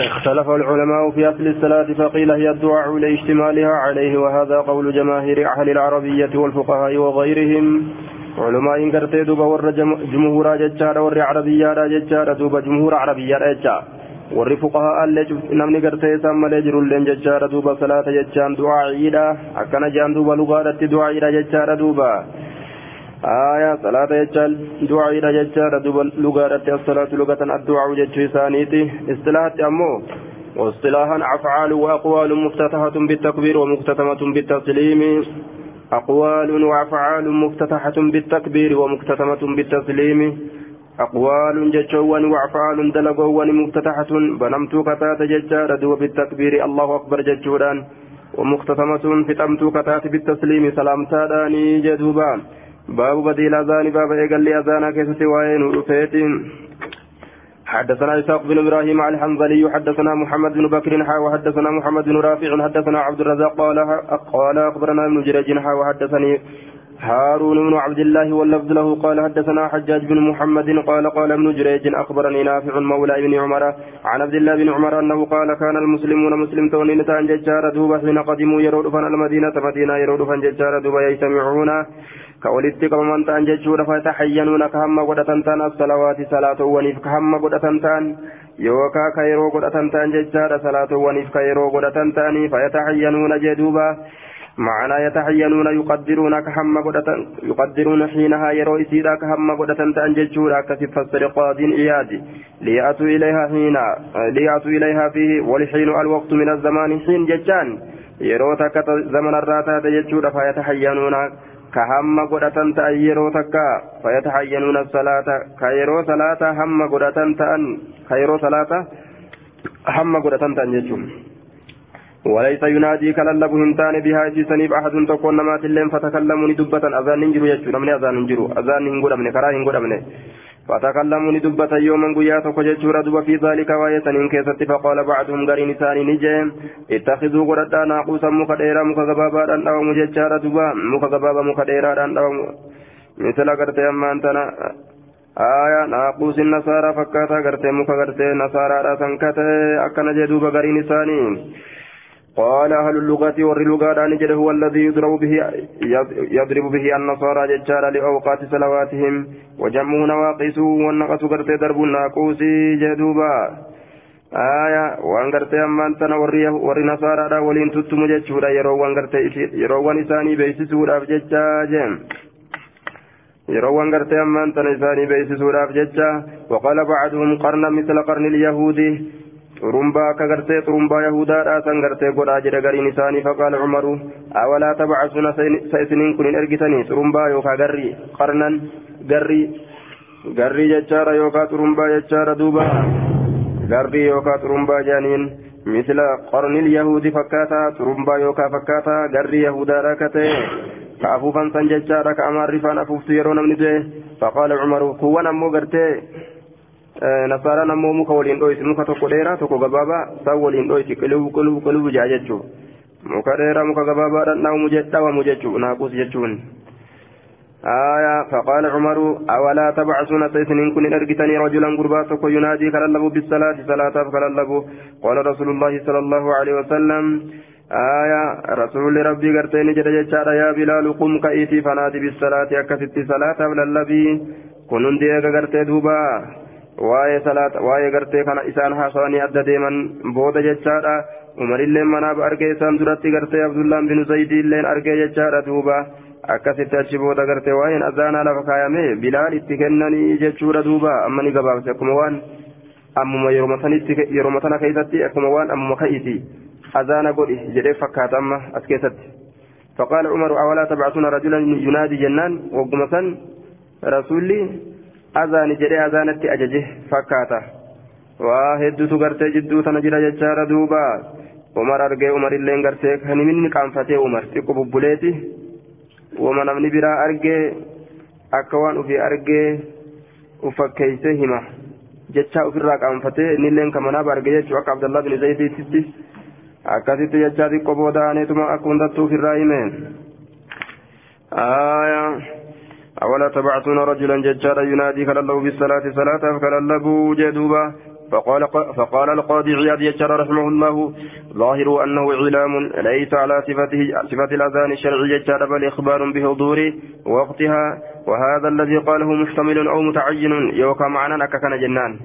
اختلف العلماء في أصل الصلاة فقيل هي الدعاء لاشتمالها عليه وهذا قول جماهير أهل العربية والفقهاء وغيرهم. علماء قرتي دوبا ور جمهور ججارة ور عربية ججارة دوبا جمهور عربية ججارة warri fuqahaa allee namni gartee isaan malee jirulleen jechaadha duuba salaata jechaan du'aa'iidha akkana jaan duuba lugaadhatti du'aa'iidha jechaadha duuba آية صلاة يجعل دعاء دوب لغة الصلاة لغة الدعاء يجعل ثانيتي. اصطلاحات أمو واصطلاحا أفعال وأقوال مفتتحة بالتكبير ومختتمة بالتسليم. أقوال وأفعال مفتتحة بالتكبير ومختتمة بالتسليم. أقوال ججوان وأفعال دلقوان مفتتحة. بنمتو كتات ججار دوب بالتكبير. الله أكبر ججوران ومختتمة فتمتو كتات بالتسليم. سلام تاداني جدوبان باب بديل أذان باب إيقال أذانا كيف سواين ورفيتين حدثنا إسحاق بن إبراهيم الحنظلي حدثنا محمد بن بكر حا وحدثنا محمد بن رافع حدثنا عبد الرزاق قال قال أخبرنا ابن جريج حا وحدثني هارون بن عبد الله واللفظ له قال حدثنا حجاج بن محمد قال قال ابن جريج أخبرني نافع مولى ابن عمر عن عبد الله بن عمر أنه قال كان المسلمون مسلم تونين تان ججار دوبا حين قدموا يرود فن المدينة مدينه يرود فن ججار دوبا يجتمعون. كولدت قومان تان ججور فيتحينون كهم قدتن تان الصلوات صلاة ونيف كهم قدتن تان يوكا كيرو قدتن تان ججار صلاة ونيف كيرو قدتن تان فيتحينون جدوبا معنى يتحينون يقدرون كهم قدتن يقدرون حينها يروا إسيدا كهم قدتن تأنججورا كسف فسر قاض إياد ليأتوا إليها حين ليأتوا إليها فيه ولحين الوقت من الزمان حين ججان يروا تكت زمن الراتا تججورا فيتحينون كهم قدتن تأن يروا تكا فيتحينون الصلاة كيروا صلاة هم قدتن تأن كيروا صلاة هم قدتن تأنججورا وليس ينادي كللب هنتان بها سنيب أحد تكون نمات اللين فتكلموا ندبة أذان ننجروا يجو نمني أذان ننجروا أذان ننجروا أمني كراه أمني فتكلموا ندبة يوما قيا تكججوا ردوا في ذلك وآية كيست فقال بعضهم غري نسان نجيم اتخذوا قردا ناقوسا مكديرا مكذبابا أو مججارا دبا مكذبابا مكديرا مثل قرتي أما أنتنا آية ناقوس النصارى فكاتا قرتي مكا نصارى سنكتا أكن جدوب غري نساني قال أهل اللغة واللغة نجد هو الذي يضرب به يضرب به النصارى ججارا لأوقات صلواتهم. وجمعه نواقص والنقص قرت درب الناقوس جدوبا. آية وان قرت أما أنت وري وري نصارى ولين تتم ججورا يرو وان قرت يرو وان إساني بيسسورا ججاجم yeroo waan gartee ammaan tana isaanii beeksisuudhaaf jecha waqala bacduhum qarna misla qarni lyahuudi xurumbaa akka gartee xurumbaa yahudaadhaa san gartee godhaa jedha gariin isaanii faqaala umaru awalaa tabacasuna sa isiniin kun hin ergitanii? Xurumbaa yookaa garri qarnan? Garri garri jechaadha yookaa xurumbaa jechaadha duuba? Garri yookaa xurumbaa jedhaniin مثل قرن اليهود فكاتا ترمبا يوكا فكاتا غري يهودا ركته كأفوفا سنججا رك faan afuuftu yeroo namni due فقال umaru قوانا مو gartee nasaaraan ammoo muka waliin dhoysi muka tokko dheeraa tokko gabaabaa san waliin dhoysi qilibu qilibu qilibu jaa jechuu. Muka dheeraa muka gabaabaadhaan dhawamu jechuu. Naaquus jechuun. آية فقال عمر أولا تبعثون سيسنين كن أرجتني رجلا قرباتك ينادي كللب بالصلاة صلاة كللب قال رسول الله صلى الله عليه وسلم آية رسول ربي قرتين جد جدار يا بلال قم كأيتي فنادي بالصلاة أكست صلاة بللبي كنن ديك قرتي دوبا waa'ee salaata waa'ee gartee kana isaan haasawanii adda deeman booda jechaadha umarilleen manaaf argee isaan duratti gartee abdullaan bin zaydiilleen argee jechaadha duuba akkasitti achi booda gartee waa'een azaanaa lafa kaayame bilaal itti kennanii jechuudha duuba amma ni gabaabse akkuma waan ammuma yeroo tana keessatti akkuma waan ammuma ka'iti azaana godhi jedhee fakkaata amma as keessatti فقال عمر أولا تبعثون رجلا ينادي جنان وقمة رسولي azaani jedhee azaanatti ajaje fakkaata waa hedduutu gartee jidduu tana jira jechaadha duuba umar argee umarilleen gartee kan inni qaanfatee umar xiqqo bubbuleeti wama namni biraa argee akka waan ufii argee ufakkeeyse hima jecha ofirraa qaanfatee innilleen kamanaaf arge jechuu akka abdallaa bin zaydiititti akkasitti jechaa xiqqo booda aaneetuma akka hundattuu ofirraa hime أولا تبعثون رجلا ججارا ينادي كلله بالصلاة صلاة فكلله جدوبا فقال فقال القاضي عياد يجر رحمه الله. ظاهر أنه إعلام ليس على صفته صفة الأذان الشرعي يجر بل إخبار بحضور وقتها وهذا الذي قاله محتمل أو متعين يوكا معنا أككن جنان.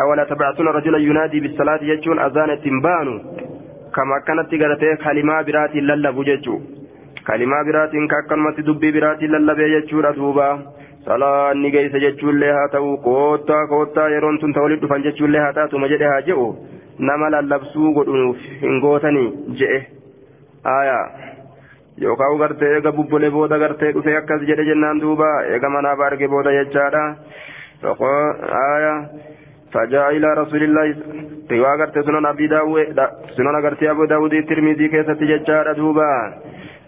أولا تبعتون رجلا ينادي بالصلاة يجون أذان تنبان كما كانت تقرأتي كلمة برات للب ججو. كلمة برات كأكلمة دبي برات للب يجو دوبا salaanni geeysa jechuullee haa ta'u koottaa koottaa yeroon tun ta'u dhufan jechuullee haa taatuma jedhe haa je'u nama lallabsuu godhunuuf hin gootanii je'e aayaa yookaan gartee eega bubbolee booda gartee dhufee akkas jedhe jennaan duuba eega manaaf arge booda jechaadha aayaa فجاء إلى رسول الله رواية سنن أبي داود سنن أبي داود الترمذي كيف تججار دوبا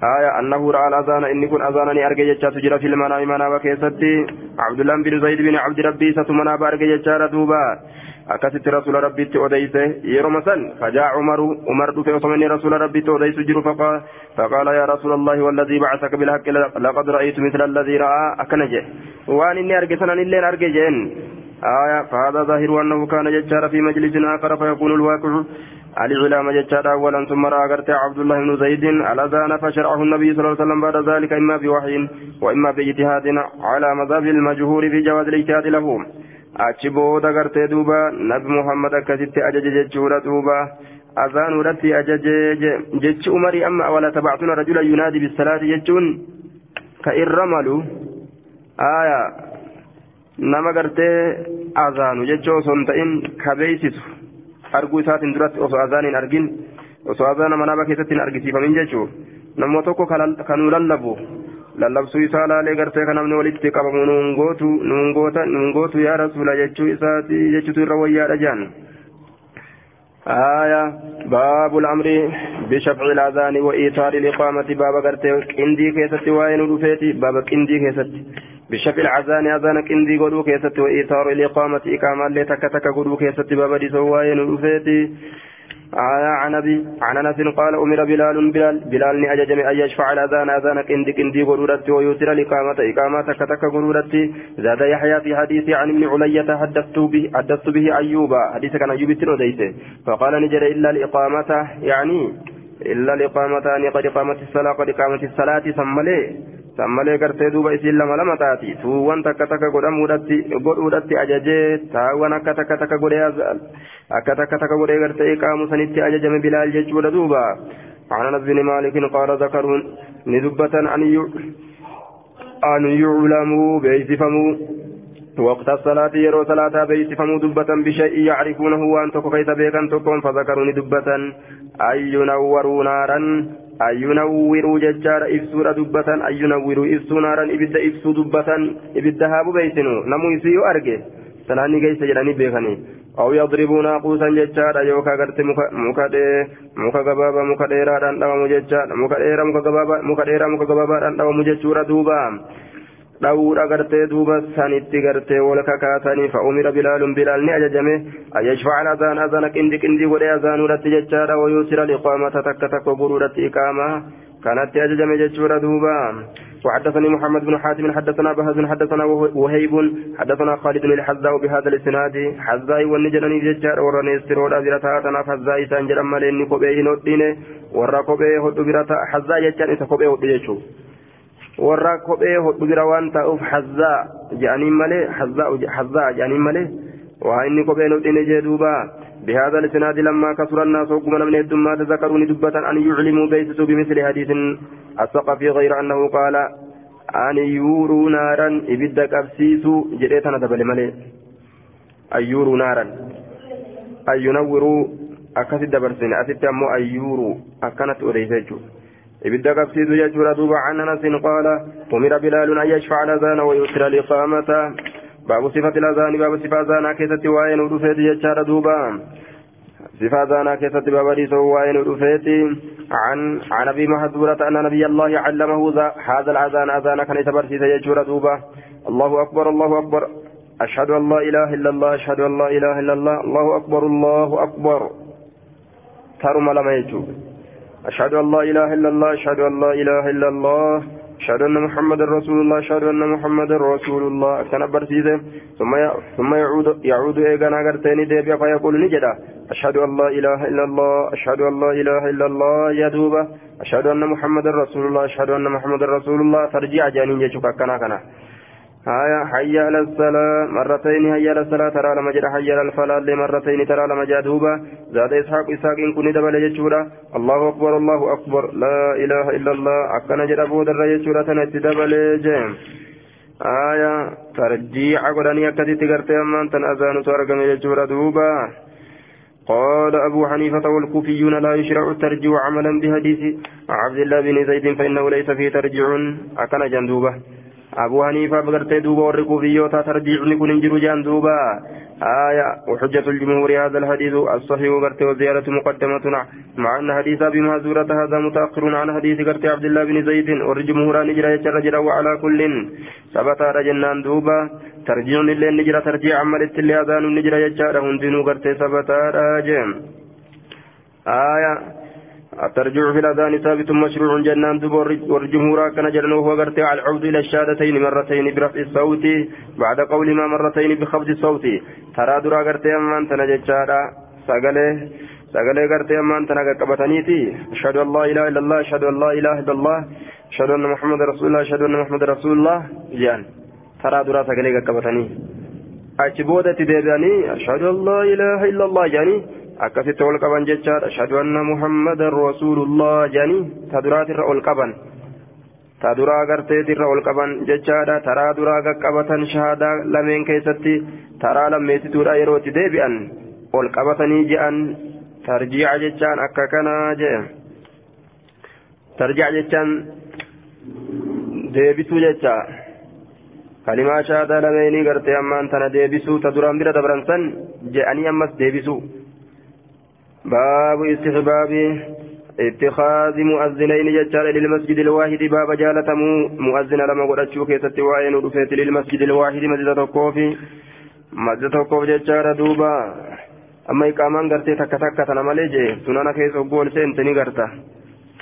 آية أنه رأى الأذان إني كن أذانني أرجع جتشا تجرى في المنام منام كيستي. عبد الله بن زيد بن عبد ربي ستمنا بأرجع جتشا دوبا. أكست رسول ربي تؤديسه يروم سن فجاء عمر عمر في عثمان رسول ربي تؤديس جر فقال فقال يا رسول الله والذي بعثك بالحق لقد رأيت مثل الذي رأى أكنجه. وأن إني أرجع سنن إلا أرجع آية فهذا ظاهر أنه كان جتشار في مجلس آخر فيكون الواقع الإعلام جتشار أولا ثم رأى عبد الله بن زيد الأذان فشرعه النبي صلى الله عليه وسلم بعد ذلك إما بوحي وإما باجتهاد على مذهب المجهور في جواز الاجتهاد له achi booda gartee duuba nabi muhammad akkasitti ajaje jechuudha duuba azaan irratti ajaje jechi umarii amma awala tabactuna rajula yunaadi bisalaati jechuun ka irra malu aya nama gartee azaanu jechuu osoo hin ta'in ka beeysisu arguu isaatiin duratti osoo azaan hin argin osoo azaana manaaba keessatti hin argisiifamin jechuu namni tokko kanuu lallabu lallabsuu isaa laalee gartee kan namni walitti qabamu nuun gootu nuun goota nuun gootu yaa rasuula jechuu isaati jechuutu irra wayyaadha jaan آية باب الأمر بشفع الأذان وإيثار الإقامة. باب قرتي كندي كيست وين رفيتي باب كندي كيست. بشفع الأذان أذان كندي قدو كيست وإيثار الإقامة. إقامة اللي تك تك قدو كيست. باب دي سوين رفيتي عن أبي عن أنس قال أمر بلال بلال بلال أججم أن يشفع الأذان أذان كندي كندي قرورت ويوتر الإقامة إقامة كتك قرورت زاد يحيى في حديث عن ابن علية حدثت به حدثت به أيوب حديث كان أيوب تنوديته فقال نجر إلا الإقامة يعني إلا الإقامة أن قد إقامة الصلاة قد إقامة الصلاة ثم ليه sammalee gartee duuba isiin lama lama taati tuuwwan takka takka godhuudhatti ajajee taawwan akka takka takka godhee akka takka takka godhee gartee qaamu sanitti ajajame bilaal jechuudha duuba عن انس بن مالك قال ذكروا ندبة أن أن يعلموا بيسفموا وقت الصلاة يرو صلاة بيسفموا دبة بشيء يعرفونه وأن تكو بيكا تكون فذكروا ندبة أن ينوروا نارا؟ أن ينوروا ججار إفسور دبة أن ينوروا إفسوا نارا؟ إبدا إفسوا دبة إبدا هابو بيسنو؟ نمو يسيو أرجي سناني كيس جراني بيخني. أو يضربوا ناقوسا ججارا يوكا غرت مكادي مكا غبابا مكا ديرا دان داو مججارا مكا ديرا مكا غبابا مكا ديرا مكا غبابا دان داو مججورا دوبا. Dhawuudha gartee duuba sanitti gartee wal kakaasanii fa'umira bilaalun bilaal ni ajajame ayyashfacal azaan azana qindi qindii godhee azaanuudhatti jechaadha wayuusira liqaamata takka takko godhuudhatti iqaama kanatti ajajame jechuudha duuba وحدثني محمد بن حاتم حدثنا بهز حدثنا وهيب حدثنا خالد بن الحذاء بهذا الاسناد حذاء والنجرني ججار ورني سرود برتا تنا حذاء سانجر مالين كوبي نوتين ورا كوبي هدو برتا حذاء يجان إذا كوبي هدو warra kophee hodhu bira waan ta'uuf hazzaa jedhaniin malee hazzaa jedhaniin malee waa inni kopheen hodhine jee duuba. بهذا الاسناد لما كثر الناس وقم من الدمات ذكروا ندبة أن يعلموا بيسسوا بمثل حديث الثقفي غير أنه قال أن يوروا نارا إبدك أبسيسوا جريتنا دبل ملي أن يوروا نارا أن ينوروا أكثر دبرسين أتت أمو أن يوروا أكنت أريسجوا jechuudha duuba can anasin qaala umira bilaalun an yashfaca alazaana wayusira liqaamata baabu sifati lazaani baabu sifa azaanaa keessatti waa'ee nu dhufeeti jechaadha duuba sifa azaanaa keessatti baaba dhiisoo waa'ee nu dhufeeti عن عن ابي محذورة ان نبي الله علمه هذا الاذان اذان كان يتبرسيس يجور دوبا الله اكبر الله اكبر اشهد ان لا اله الا الله اشهد ان لا اله الا الله الله اكبر الله اكبر ترم لما يجوب أشهد أن لا إله إلا الله أشهد أن لا إله إلا الله أشهد أن محمد رسول الله أشهد أن محمد رسول الله كان برسيسه ثم ثم يعود يعود إيغانا غرتيني ديبيا فيقول نجدا أشهد أن لا إله إلا الله أشهد أن لا إله إلا الله يدوبا أشهد أن محمد رسول الله أشهد أن محمد رسول الله ترجع جانين يشوك كنا كنا. آية حي على الصلاة. مرتين حي على الصلاة ترى لما جرى حي على الفلاح. مرتين ترى لما جادوبا زاد إسحاق إسحاق إن كن دبل يجورا الله أكبر الله أكبر. لا إله إلا الله. أكن جرى بودر يجورا تنت دبل جيم. آية ترجيع قدني أكدي تقرتي أمان. تن أذان سارقم يجورا دوبا قال أبو حنيفة والكوفيون لا يشرع الترجيع عملا بحديث عبد الله بن زيد فإنه ليس فيه ترجيع. أكن جندوبه أبو حنيفة بغرتي دوبا ورقوا بيوتا ترجيعني كن انجروا جان دوبا آية وحجة الجمهور هذا الحديث الصحيح غرتي وزيارة مقدمة مع أن حديث أبي مهزورة هذا متأخر عن حديث غرتي عبد الله بن زيد والجمهور نجرى يترجر وعلى كل ثبت رجنان دوبا ترجيع اللي نجرى ترجيع عملت اللي أذان نجرى يتشار هندين غرتي ثبت آية الترجع في الأذان ثابت مشروع جنان دبر والجمهور كان جرنه وهو على العود إلى الشهادتين مرتين برفع الصوت بعد قول ما مرتين بخفض الصوت. ترى درا غرتي أمان تنججارا سغله سغله غرتي أمان تنقبتنيتي أشهد أن لا إله إلا الله أشهد أن لا إله إلا الله أشهد أن محمد رسول الله أشهد أن محمد رسول الله. جان. ترى درا سغله قبتني أجبودة ديباني أشهد أن لا إله إلا الله جاني. Akkasitti ol qaban jechaadha. Ashhadu anna muhammadan rasuulullah jedhanii ta duraatirra ol qaban. Ta duraa garteetirra ol qaban jechaadha. Taraa duraa qaqqabatan shahaadaa lameen keessatti taraa lammeessituudha yeroo itti deebi'an ol qabatanii je'an. Tarjiica jechaan akka kanaa je'e tarjiica jechaan deebisuu jecha. Kalimaa shahaadaa lameenii gartee ammaan tana deebisuu ta duraan bira dabran san je'anii ammas deebisuu باب استحباب اتخاذ مؤذنين ججال للمسجد الواحد. باب جالة مؤذن لما قد كيست وعين رفيت للمسجد الواحد. مسجد توقوفي مسجد توقوف ججال دوبا. أما إقامان قرتي تكا تكا تنمالي جي. سنانا كيس أقول سنتني قرتا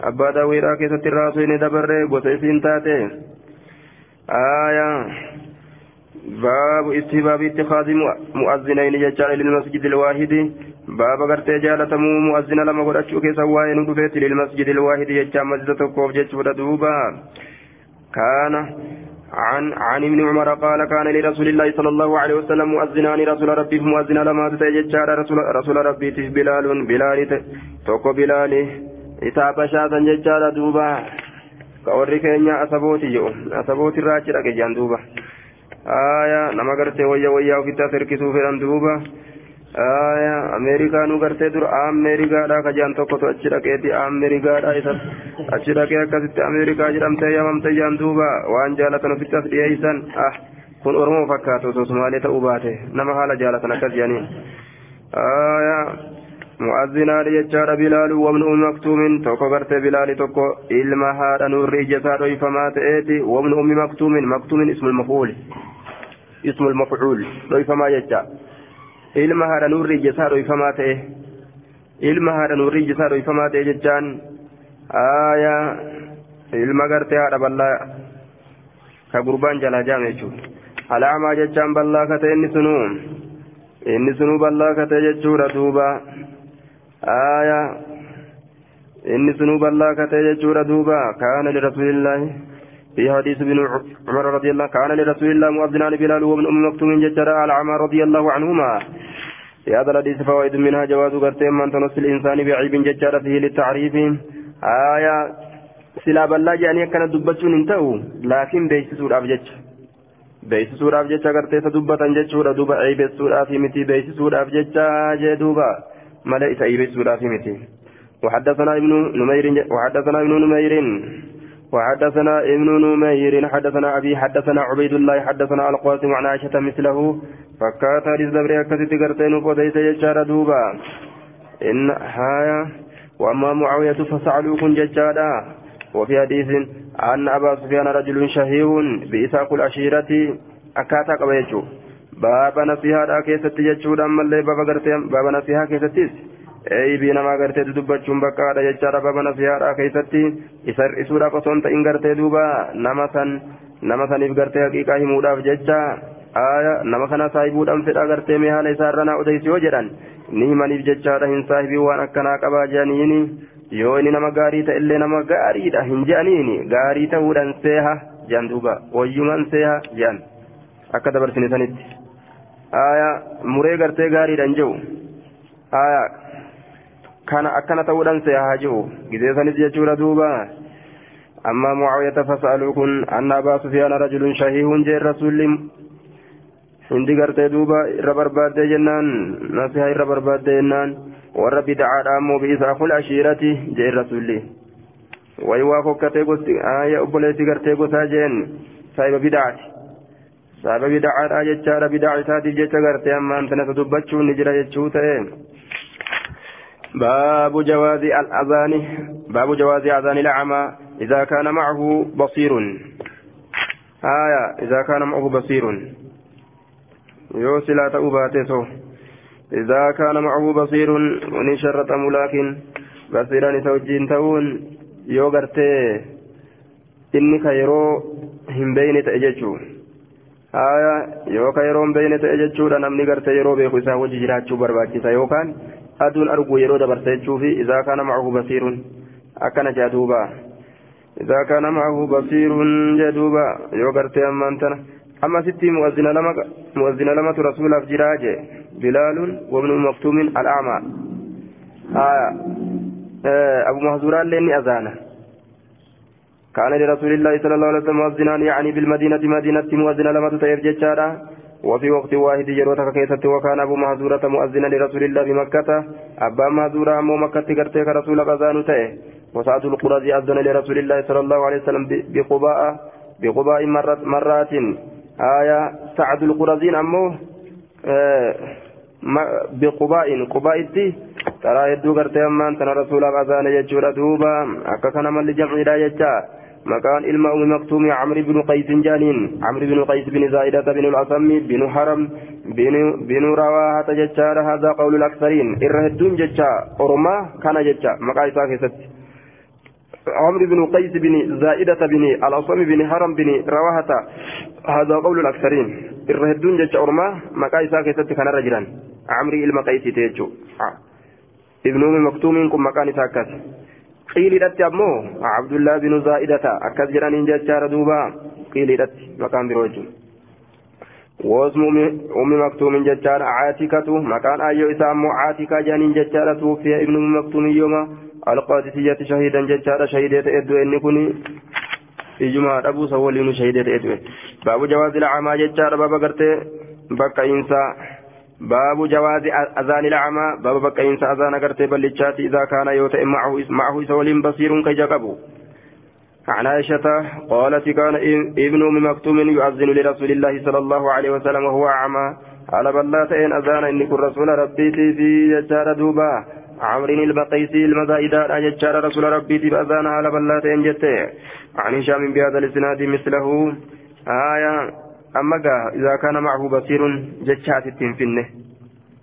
أبا داويرا كيست الراسوين دبر قوسيسين تاتي آية. باب استحباب اتخاذ مؤذنين ججال للمسجد الواحد. باب غرتي جالتمو مؤذن لما غدچو كيسا واين دفيت للمسجد الواحد يجا مسجد توقف جچو دوبا كان عن عن ابن عمر قال كان لرسول الله صلى الله عليه وسلم مؤذنان رسول ربي مؤذن لما تججار رسول رسول ربي بلال بلال توكو بلال إتابة شاذا ججار دوبا كوري كينيا أسبوتي جو أسبوتي راجي لك جان دوبا آية نما غرتي ويا ويا وكتا تركسو فيران دوبا aya ameerikaanuu gartee dur ameerikaadha kajaan tokkotu achi dhaqeeti ameerikaadha isa achi dhaqee akkasitti ameerikaa jedhamtee yamamte jaan duuba waan jaalatan ofitti as dhiyeeysan ah kun oromoo fakkaatu osoo sumaalee ta'uu baate nama haala jaalatan akkas jedhaniin aya mu'azzinaadha jechaadha bilaalu wamnu ummi maktuumin tokko gartee bilaali tokko ilma haadha nuurri ijjasaa dhoyfamaa ta'eeti wamnu ummi maktuumin maktuumin ismul mafuul ismul mafuul dhoyfamaa jecha ilma haadha nuurri ijjasaa dhoyfamaa ta'e ilma haadha nuurri ijjasaa dhoyfamaa ta'e jechaan aayaa ilma gartee haadha bal'aa ka gurbaan jalaa jaame jechuudha alaamaa jechaan bal'aa ka ta'e inni sunuu inni sunuu bal'aa ka ta'e jechuudha duuba aayaa inni sunuu bal'aa ka ta'e jechuudha duuba kaana lirasuulillaahi في حديث ابن عمر رضي الله كان لرسول الله مؤذنان بلال وابن أم مكتوم ججرا على عمر رضي الله عنهما. في هذا الحديث فوائد منها جواز غرتين من تنص الإنسان بعيب ججرا فيه للتعريف. آية سلا بلا جاني كان دبتون انتهوا لكن بيسسوا الابجج بيسسوا الابجج غرتين تدبتا ججورا دوبا عيب السورة في متي. بيسسوا الابجج جدوبا ملئ عيب السورة في متي. وحدثنا ابن نمير وحدثنا ابن نمير. وحدثنا ابن نمير حدثنا أبي حدثنا عبيد الله حدثنا القاسم عن عائشة مثله فكات للزبر كتت قرتين قديس يجار دوبا. إن هايا وأما معاوية فسعلوا كن ججادا وفي حديث أن أبا سفيان رجل شهير بإساق العشيرة أكاتا قبيجو. باب نصيحة كيست ججودا أما اللي باب باب نصيحة كيستيس. Eeyibii namaa gartee dubbachuun bakkaadha jechaadha baba nasihaadhaa keessatti isa hir'isuudhaaf osoo hin ta'in gartee duuba nama san nama saniif gartee haqiiqaa himuudhaaf jecha aya nama kana saahibuudhaan fedha gartee mee haala isaarra naa odeysi yoo jedhan ni himaniif jechaadha hin saahibii waan akkanaa qabaa jedhaniini yoo inni nama gaarii ta'e illee nama gaariidha hin jedhaniini gaarii ta'uudhaan seeha jedhan duuba wayyuman seeha jedhan akka dabarsine sanitti aya muree gartee gaariidhaan jiru aya kana akkana ta'uudhaan si haa jiru. Gideessanis jechuudha duuba. Amma mucaawiyata fasa'aluu kun anna abaa sufiyaana rajulun shahiihun jeen rasuulli hundi gartee duuba irra barbaaddee jennaan nasihaa irra barbaaddee jennaan. Warra bidacaadha ammoo bi'isaa kul ashiirati jeen rasuulli. Wayi waa fokkatee gosti obboleessi gartee gosaa jeen saahiba bidacaati saahiba bidacaadha jechaadha bidaca isaatiif jecha gartee ammaan tanasa dubbachuun ni jira jechuu ta'e. باب جواز الأذان باب جواز أذان الأعمى إذا كان معه بصير آية إذا كان معه بصير yoo silaa ta'uu baate so idaa kaana macahu basiirun ni sharratamu laakiin basiiraan isa wajjiin ta'uun yoo gartee inni ka yeroo hin beeyne ta'e jechuu haya yoo ka yeroo hin beeyne jechuufi idaa kaana macahu basiirun akkana jea duuba idaa kaana macahu basiirun jee duuba yoo gartee ammaan tana أما ستي مؤذن لما مؤذن لما رسول أفجراج بلال وابن مكتوم الأعمى آه أبو مهزوران لني أذانه كان لرسول الله صلى الله عليه وسلم مؤذنان يعني بالمدينة مدينة مؤذن لما تتيف جتشارا وفي وقت واحد يروتك كيست وكان أبو مهزورة مؤذنا لرسول الله بمكة أبا مهزورة أمو مكة كرتك رسول أذان تيه وسعد القرزي أذن لرسول الله صلى الله عليه وسلم بقباء بقباء مرات, مرات. آية سعد القرزين أمو آه بقباء قباء ترى يدو قرتي أمان تنا رسول أذان يجور دوبا. أكا كان من لجمع لا يجا. مكان إلما أم مكتوم عمرو بن قيس جانين. عمرو بن قيس بن زائدة بن الأصم بن حرم بن بن رواحة ججار هذا قول الأكثرين. إرهدون ججا أرما كان ججا مكان ساكست عمرو بن قيس بن زائدة بن الأصم بن حرم بن رواحة هذا قول الأكثرين. الرهدون جج أرما مكاي ساكتت كان رجلا. عمري المقيس تيجو. ابن أم مكتوم كم مكان ساكت قيل لت أمو عبد الله بن زائدة أكد جرانين ججار دوبا قيل لت مكان بروجو واسم أم مكتوم ججار عاتكة مكان أيو إسامو عاتكة جانين ججار توفي ابن أم مكتوم يوم القادسية شهيدا ججار شهيدة إدو إني كني ijumaa dhabuu san waliinu shahidee ta'etu baabu jawaazi lacamaa jechaadha baaba gartee bakka lacamaa baaba bakka insa azaana gartee ballichaati idaa kaana yoo ta'e macahu isa waliin basiiruun ka ija qabu عن عائشة قالت كان ابن مكتوم يؤذن لرسول الله صلى الله عليه وسلم وهو أعمى. على بلات إن أذان إني كن رسول ربي في يجار دوبا. عمرو المقيسي المزايدة يجار رسول ربي في أذان على بلات إن جتة. عن هشام بهذا الإسناد مثله. آية أما إذا كان معه بصير جتشات التنفنه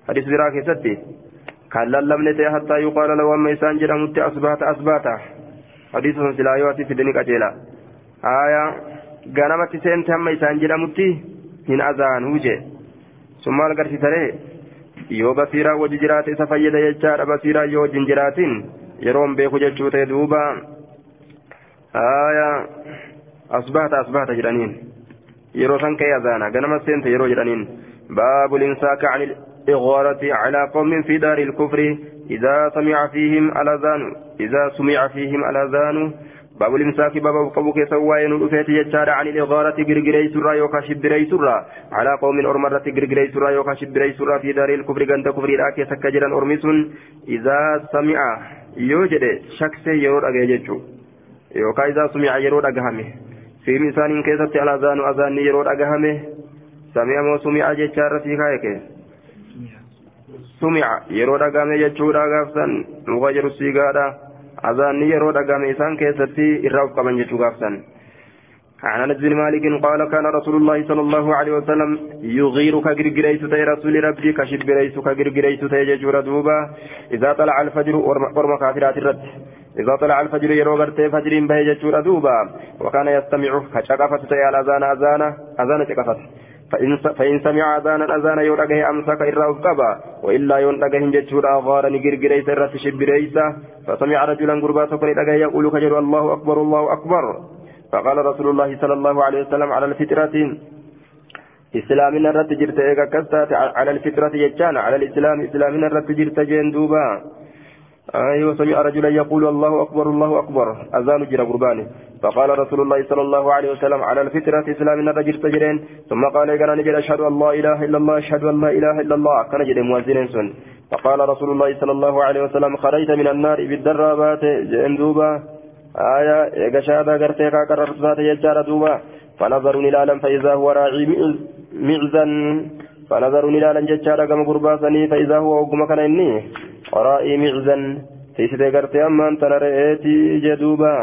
حديث براك ستي قال لم نتي حتى يقال له أما إسان جرمت أصبات أصبات حديث سلايوات في دنيك أجيلا آية غنمت سنت أما إسان جرمت من أذان وجه ثم القرس تري yoo basiiraa wajji jiraate isa fayyada jechaadha basiiraa yoo wajjin jiraatin yeroon beeku jechuu ta'e duuba. آية أصبحت أصبحت جرانين يرو سنك يزانا قنما سنت يرو جرانين باب الإمساك عن الإغارة على قوم في دار الكفر إذا سمع فيهم الأذان إذا سمع فيهم الأذان باب الإمساك باب قبوك سواين الأفيت يجار عن الإغارة قرقري سرى يوكا شبري سرى على قوم أرمرة قرقري سرى يوكا شبري سرى في دار الكفر قند كفر الآكي سكجرا أرمس إذا سمع يوجد شخص يرور أجيجو yookaan isaa sumi'a yeroo dhagahame. Alazaanu azaanni yeroo dhagahame sami'a moo sumi'a jecha irra sii kaayeke sumi'a yeroo dhagahame jechuudha gaafsan muka jedhu siigaadha azaanni yeroo dhagahame isaan keessatti irraa of qaban jechuu gaafsan عن انس بن مالك قال كان رسول الله صلى الله عليه وسلم يغير كجرجريت تي رسول ربي كشبريت كجرجريت تي ججور دوبا إذا طلع الفجر ورم كافرات الرد إذا طلع الفجر يرو غرتي فجر به جتشور دوبا وكان يستمع كشقفة يا الأذان أذان أذان شقفة فإن فإن سمع أذانا أذان يورجه أمسك إرى أفقبا وإلا يونجه جتشور أغار نجرجر سرة شبريسة فسمع رجلا قربا سكن يقول كجر الله أكبر الله أكبر. فقال رسول الله صلى الله عليه وسلم على الفطرة إسلامنا الرت جرت إيجا كستات على الفطرة يجانا على الإسلام إسلامنا الرت جرت جين دوبا. أيوة سمع رجلا يقول الله أكبر الله أكبر. أذان جرى قرباني. فقال رسول الله صلى الله عليه وسلم على الفطرة إسلامنا الرجل تجرين ثم قال إيجانا نجد أشهد أن لا إله إلا الله أشهد أن لا إله إلا الله. كان جد موازنين سن. فقال رسول الله صلى الله عليه وسلم خرجت من النار بالدرابات جين دوبا. آية إيجا شهادة قرتيكا قررت يجار دوبا. فنظروا نلالا فإذا هو راعي معزا فنظروا نلالا ججارا كما قرباسني فإذا هو وقم كان إني راعي معزا تيسيتي قرتي أما أنت نرأيتي جدوبا.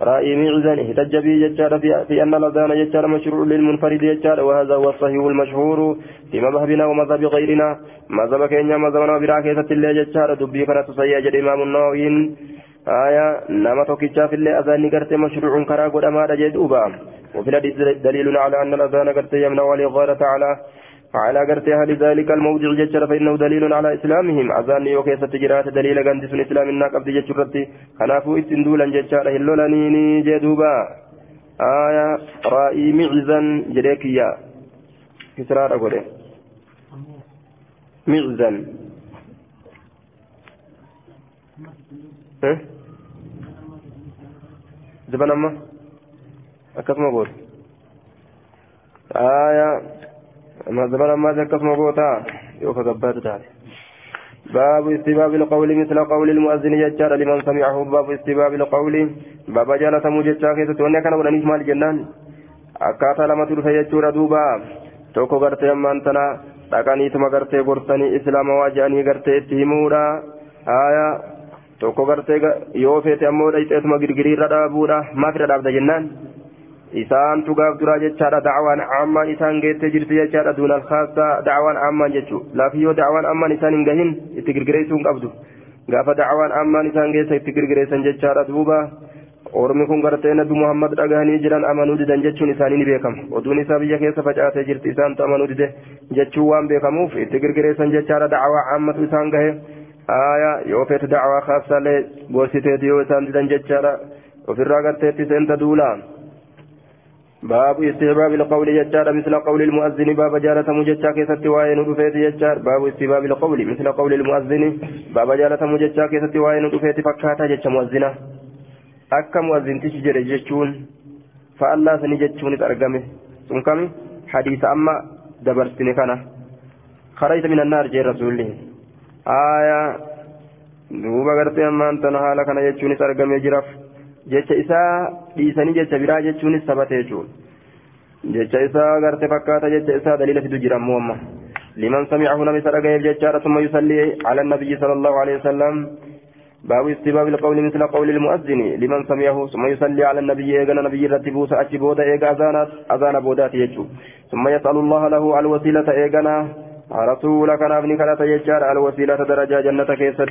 رأي معزا احتج به ججار في, أن الأذان ججار مشروع للمنفرد ججار وهذا هو الصحيح المشهور في مذهبنا ومذهب غيرنا. مذهب كينيا مذهبنا براكيسة الله ججار دبي كانت سيئة الإمام النووي آية نما توكيتشا في الله أذان قرتي مشروع كرا قد أما وفي الحديث دليل على أن الأذان قرتي يمنع والإغارة على على قرتها لذلك الموضع ججر فإنه دليل على إسلامهم. أذان يوكيس تجرات دليل قندس إسلام الناك أبدي ججرتي خنافو إتندولا ججار هلولانيني جدوبا آية رأي معزا جريكيا. كسرار أقول معزا زبان أما؟ akkasuma goota aayaa زبان أما akkasuma goota yoo ka gabbaatu taate باب استباب القول مثل قول المؤذن ججار لمن سمعه باب استباب القول باب جالة مججا كيسة وأنا كان ولنيف مال جنان akkaataa lamatu dhufe jechuudha duuba tokko gartee ammaan tana dhaqaniituma gartee gortanii islaama je'anii gartee itti himuudha aayaa tokko gartee yoo feete ammoo dhayxeetuma girgiriirra dhaabuudha maaf irra isaantu gaaf duraa jechaadha dacwaan ammaan isaan geettee jirti jechaadha duuna alkhaasa dacwaan ammaan jechuu laafiyyoo dacwaan ammaan isaan hin gahin itti girgireessuu hin qabdu gaafa dacwaan ammaan isaan geessa itti girgireessan jechaadha duuba ormi kun gartee nabi muhammad dhagahanii jiran amanuu didan jechuun isaanii ni beekama oduun isaa biyya keessa facaatee jirti isaantu amanuu dide jechuun waan beekamuuf itti girgireessan jechaadha dacwaa ammatu isaan gahe aya yoo feete dacwaa khaasallee gorsiteeti yoo isaan didan jechaadha ofirraa garteetti seenta duulaa باب استحباب القول يجار مثل قول المؤذن باب جالة مججا كيست وين رفيت يجار. باب استحباب القول مثل قول المؤذن باب جالة مججا كيست وين رفيت فكاتا جج مؤذنة. أكا مؤذن تشجر ججون فالله سني ججون ترقمه سنكم حديث أما دبرتني كان خرجت من النار جي رسول الله آية. duuba gartee ammaan tana haala kana jechuunis argamee jiraaf jecha isaa dhiisanii jecha biraa jechuunis sabate jechuudha jecha isaa garte fakkaata jecha isaa daliila fidu jira ammoo amma liman samicahu nama isa dhagayeef jechaadha summa yusallii ala nabiyyi sala allahu alehi wasalam باب استباب القول مثل قول المؤذن لمن سمعه ثم يصلي على النبي ايغنا نبي رتبوس اتي بودا ايغا اذانات اذان بودات يجو ثم يسال الله له الوسيله ايغنا رسولك نابني كانت يجار الوسيله درجه جنه كيست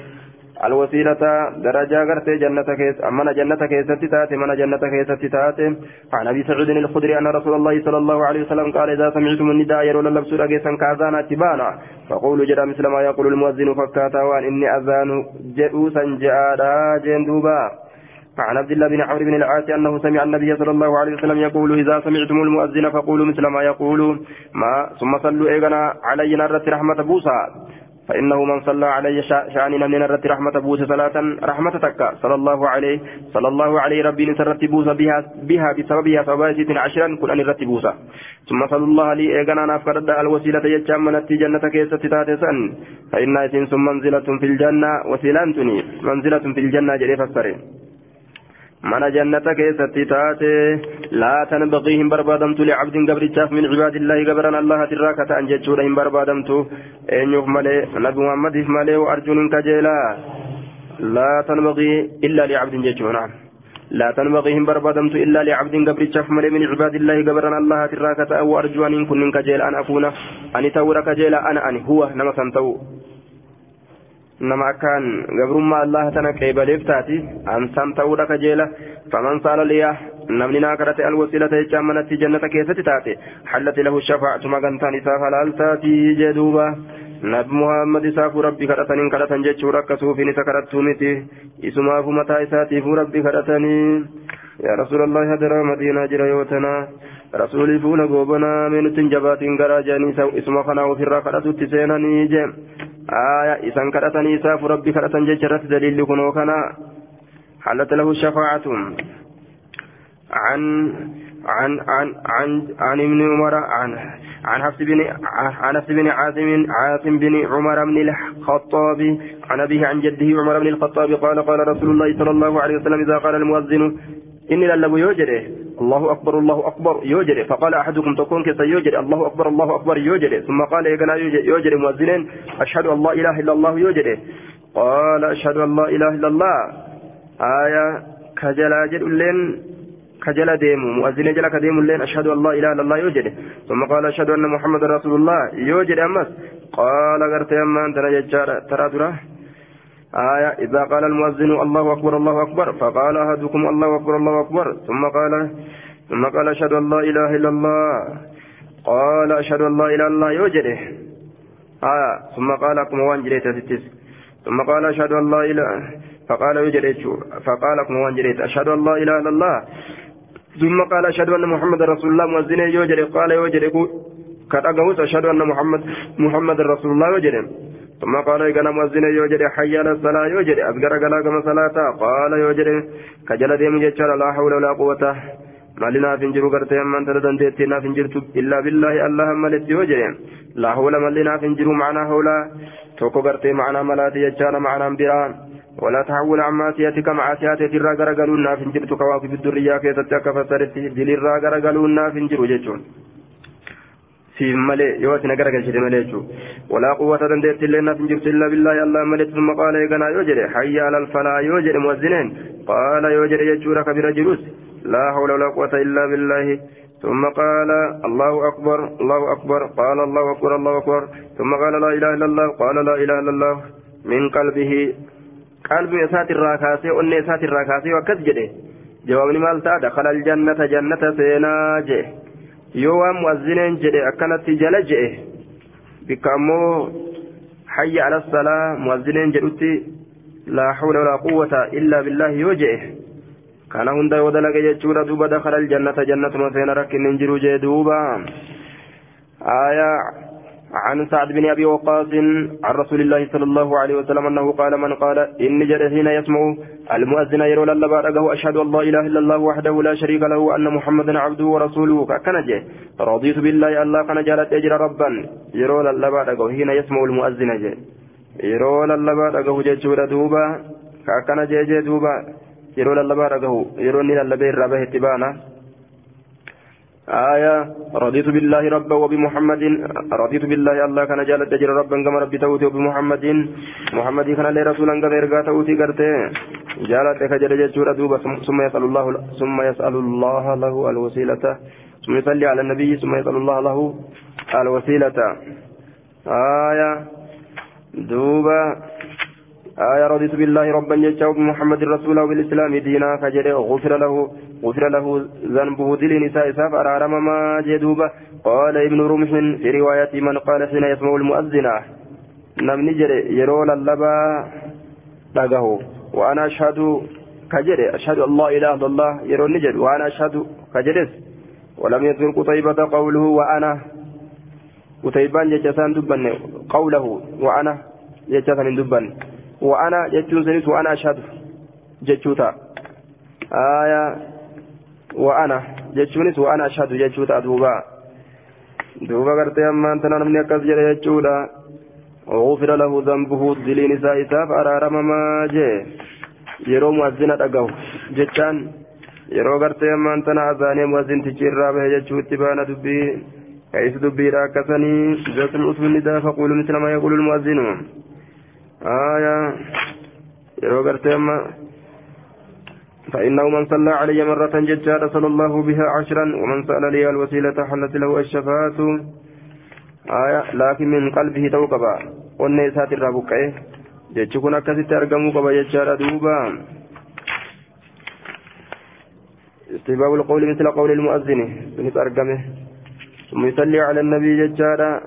الوسيلة درجة غرتي جنة كيس أمنا جنة كيستي تاتي من جنة كيستي تاتي عن أبي سعيد الخدري أن رسول الله صلى الله عليه وسلم قال إذا سمعتم النداء يرون اللبس رقيسا كأذان تبانا. فقولوا جرى مثل ما يقول المؤذن فكاتا وأن إني أذان جئوسا جاء جندوبا عن عبد الله بن عمرو بن العاص أنه سمع النبي صلى الله عليه وسلم يقول إذا سمعتم المؤذن فقولوا مثل ما يقول ما ثم صلوا إيغنا علي نرت رحمة بوسى فإنه من صلى عليه شأن من الرت رحمة بوس صلاة رحمة تكا. صلى الله عليه صلى الله عليه ربي نسرت بوس بها بها بسببها سبابة عشرا كن أن الرت بوسا ثم صلى الله عليه إيغانا نافقد الوسيلة يجام من جنة كيسة تاتسا فإن إسنس منزلة في الجنة وسيلانتني منزلة في الجنة جريف السرين. من جنة كيست تاتي لا تنبغيهم بربادمت لعبد قبرتشاف من عباد الله قبرنا الله تراكة أن جتشورهم بربادمت أن يفملي نبي محمد يفملي وأرجون كجيلا لا تنبغي إلا لعبد جتشور نعم لا تنبغيهم بربادمت إلا لعبد قبرتشاف ملي من عباد الله قبرنا الله تراكة أو أرجو أن كن كجيلا أن أكون أن تورك كجيلا أنا أن هو نما سنتو nama akkaan gabrummaa allah tana qeebaleef taati ansaan ta'uudha kajeela faman saala liyaa namni naa kadhate alwasiilata jechaan manatti jannata keessatti taate hallati lahu shafaacatu magantaan isaaf halaal taatii jee duuba nabi muhammad isaafu rabbi kadhataniin kadhatan jechuudha akkasuufin isa kadhattuu miti isumaafu mataa isaatiifu rabbi kadhatanii hadaraa madiinaa jira yoo tanaa rasuulii fuula goobanaa meenutti jabaatiin garaa jedhanii isuma kanaa ofirraa kadhatutti seenanii je aya isan kadhatanii isaafu rabbi kadhatan jecha irratti daliilli kunoo kana حلت له الشفاعة عن عن عن عن عن ابن عمر عن عن حفص بن عن حفص بن عاصم عاصم بن عمر بن الخطاب عن أبيه عن جده عمر بن الخطاب قال قال رسول الله صلى الله عليه وسلم إذا قال المؤذن إني للب يوجده الله أكبر الله أكبر يوجده فقال أحدكم تكون كسا يوجد الله أكبر الله أكبر يوجده ثم قال يقنا يوجد مؤذنين. أشهد أن لا إله إلا الله يوجده قال أشهد أن لا إله إلا الله. آية كجلا جل كجلا ديمو. مؤذن جلا كديم لين أشهد أن لا إله إلا الله يوجده ثم قال أشهد أن محمد رسول الله يوجد أمس. قال قرت أما أنت ترى ترى آية إذا قال المؤذن الله أكبر الله أكبر فقال أحدكم الله أكبر الله أكبر ثم قال ثم قال أشهد أن لا إله إلا الله قال أشهد أن لا إله إلا الله يوجده آية ثم قال كم وان جريت ثم قال أشهد أن لا إله فقال يوجد. فقال كم وان جريت أشهد أن لا إله إلا الله. ثم قال أشهد أن محمد رسول الله مؤذن يوجد. قال يوجد كتأجوز أشهد أن محمد محمد رسول الله يوجد. ثم قال إذا مؤذن يوجد حي على الصلاة يوجد أذكر قال كما صلاة. قال يوجد كجل ديم جتشار لا حول ولا قوة. مالنا فنجر قرتي من تردن تيتنا فنجرت إلا بالله الله ملت يوجد لا حول مالنا فنجر معنا حولا. توكو قرتي معنا ملاتي جتشار معنا بران ولا تحول عن معصيتك معصيتك الرا غرغلونا فنجرت كواكب الدريا كيتتك فسرت دليل غرغلونا فنجر جتشون siif malee walaa quwwata dandeetti illee naaf hin jirtu illaa billaahi allah malee summa qaala eeganaa yoo jedhe hayya alal falaa yoo jedhe muwazzineen qaala yoo jedhe jechuudha ka bira jirus laa hawla walaa quwwata illaa billaahi ثم قال الله أكبر الله أكبر قال الله أكبر الله أكبر ثم قال لا إله إلا الله قال لا إله إلا الله من قلبه قلب إسات الراكاسي أن إسات الراكاسي وكسجده جوابني مالتا دخل الجنة جنة سيناجه yoo waan mu'azzineen jedhe akkanatti jala je'e bikka ammoo hayya ala salaa mu'azzineen jedhutti laa hawla walaa quwwata illaa billaahi yoo je'e kana hunda yoo dalage jechuudha duuba dakhala aljannata jannatuma seena rakkinni hin jiru jee duuba aayaa عن سعد بن أبي وقاص عن رسول الله صلى الله عليه وسلم أنه قال من قال إني جد حين يسمع المؤذن يرول اللبا رقه أشهد أن لا إله إلا الله وحده لا شريك له وأن محمدا عبده ورسوله. كنجه رضيت بالله الله كان جالت أجر ربا. يرول اللبا رقه حين يسمع المؤذن جه. يرول اللبا رقه ججور دوبا. كنجه دوبا. يرول اللبا رقه يرول اللبا ربه اتبانا. آية. رضيت بالله ربا وبمحمد. رضيت بالله الله كان جالت تجر ربا كما ربي توتي وبمحمد. محمد كان لي رسولا كما إرقا توتي قرتي جالت كجر ججور دوبا ثم يسأل الله ثم يسأل الله له الوسيلة. ثم يصلي على النبي. ثم يسأل الله له الوسيلة. آية. دوبا آية رضيت بالله ربا جتا وبمحمد رسولا وبالإسلام دينا فجر غفر له غفر له ذنبه دل نساء ساف أرارم ما جدوبة قال ابن رمح في رواية من قال حين يسمع المؤذن نم نجر يرول اللبا لقه وأنا أشهد كجر أشهد الله إله إلا الله يرول نجر وأنا أشهد كجرس ولم يذكر قطيبة قوله وأنا قتيبان جتسان دبن قوله وأنا جتسان دبن. وأنا جتون سنس وأنا أشهد جتشوتا. آية وأنا جتشونس وأنا أشهد جتشوتا دوبا. دوبا قرتي أما أنت نمني أكس جرى جتشوتا. وغفر له ذنبه دلي نساء إساف أرارم ما جي. yeroo muazzina dhagahu jechaan yeroo gartee ammaan tana azaanee muazzintichi irraa bahe jechuutti baana dubbii كيس دبيرا كسني إذا سمعت النداء فقولوا مثل ما يقول المؤذن آية. يرو أما. فإنه من صلى علي مرة ججارة صلى الله بها عشرا ومن سأل لي الوسيلة حلت له الشفاعة آية. لكن من قلبه توقبا والنيسات الرابقة jechi kun akkasitti argamuu qaba jechaadha duuba استحباب القول مثل قول المؤذن. سنت أرقمه. ثم يصلي على النبي ججارا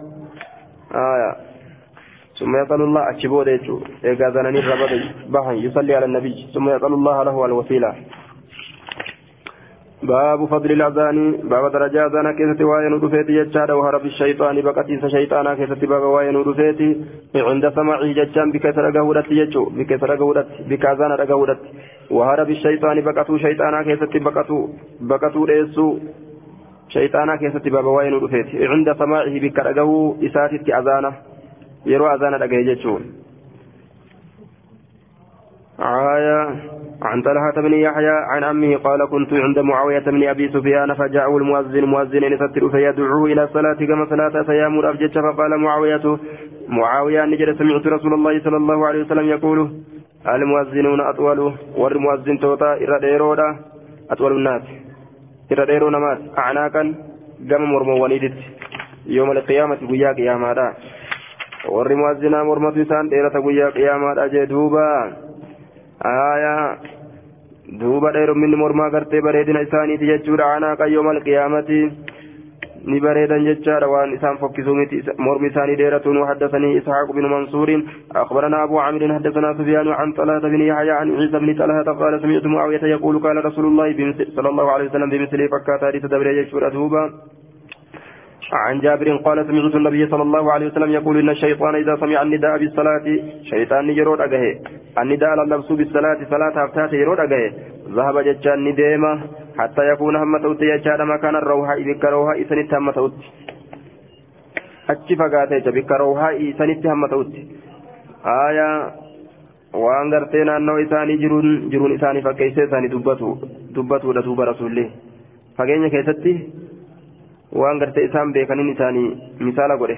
آية. ثم يسأل الله أشبه ديتو إيقا زناني الربط بحن يصلي على النبي. ثم يسأل الله له الوسيلة. باب فضل الأذان باب درجة أذان كيست وين رفيت ججارا وهرب الشيطان بقتيس شيطانا كيست باب وين رفيت عند سمعه ججان بكسر قهودت ججو بكسر قهودت بكازان قهودت وهرب الشيطان بقتو شيطانا كيست بقتو بقتو ليسو شيطانا كيست باب وين رفيت عند سماعه بكرقه إساتت أذانه. يروى أذان رقه ججو آية عن طلحة بن يحيى عن عمه قال كنت عند معاوية بن أبي سفيان فجاءه المؤذن مؤذن يستر فيدعوه إلى الصلاة كما صلاة فيامر أبجج فقال معاوية معاوية نجد سمعت رسول الله صلى الله عليه وسلم يقول المؤذنون أطول والمؤذن توتا إرى أطول الناس إرى نمات أعناقا قام مرمو وليدت يوم القيامة قيا قياما warri muwazzinaa mormatu isaan dheerata guyyaa qiyaamaadha jee duuba aayaa duuba dheerumminni mormaa gartee bareedina isaaniiti jechuudha anaaqa yoomal qiyaamati ni bareedan jechaadha waan isaan fokkisuu miti mormi isaanii dheeratuun وحدثني إسحاق بن منصور أخبرنا أبو عامر حدثنا سفيان عن طلحة بن يحيى عن عيسى بن طلحة قال سمعت معاوية يقول قال رسول الله صلى الله عليه وسلم بمثله فكات حديث دبر يشور أدوبا عن جابر قال سمعت النبي صلى الله عليه وسلم يقول إن الشيطان إذا سمع النداء بالصلاة شيطان يرود أجهه. النداء للبس بالصلاة صلاة أفتات يرود أجهه. ذهب ججان نديمة حتى يكون هم توت يجاد مكان الروحة بك روحة إسنت هم توت. أتش فقاتي بك روحة إسنت هم توت. آية waan gartee naannoo isaanii jiruun jiruun isaanii fakkeessee isaanii dubbatu dubbatuudha duuba rasuullee fageenya keessatti waan gartee isaan beekaniin isaanii misaala godhe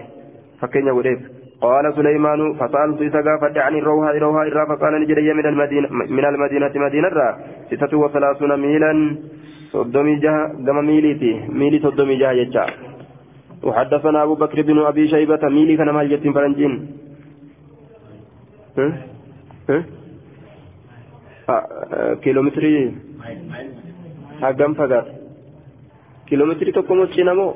fakkeenya godheef. قال سليمان فسألت إذا قافت عن الروها روها إرى فقال نجد من المدينة من المدينة مدينة را ستة وثلاثون ميلا صدومي جها قم ميليتي ميلي صدومي جها يجا وحدثنا أبو بكر بن أبي شيبة ميلي كان مال يتيم فرنجين. ها؟ ها؟ كيلومتري. هاقم فقط. Kiiloomeetirii tokko moo cina moo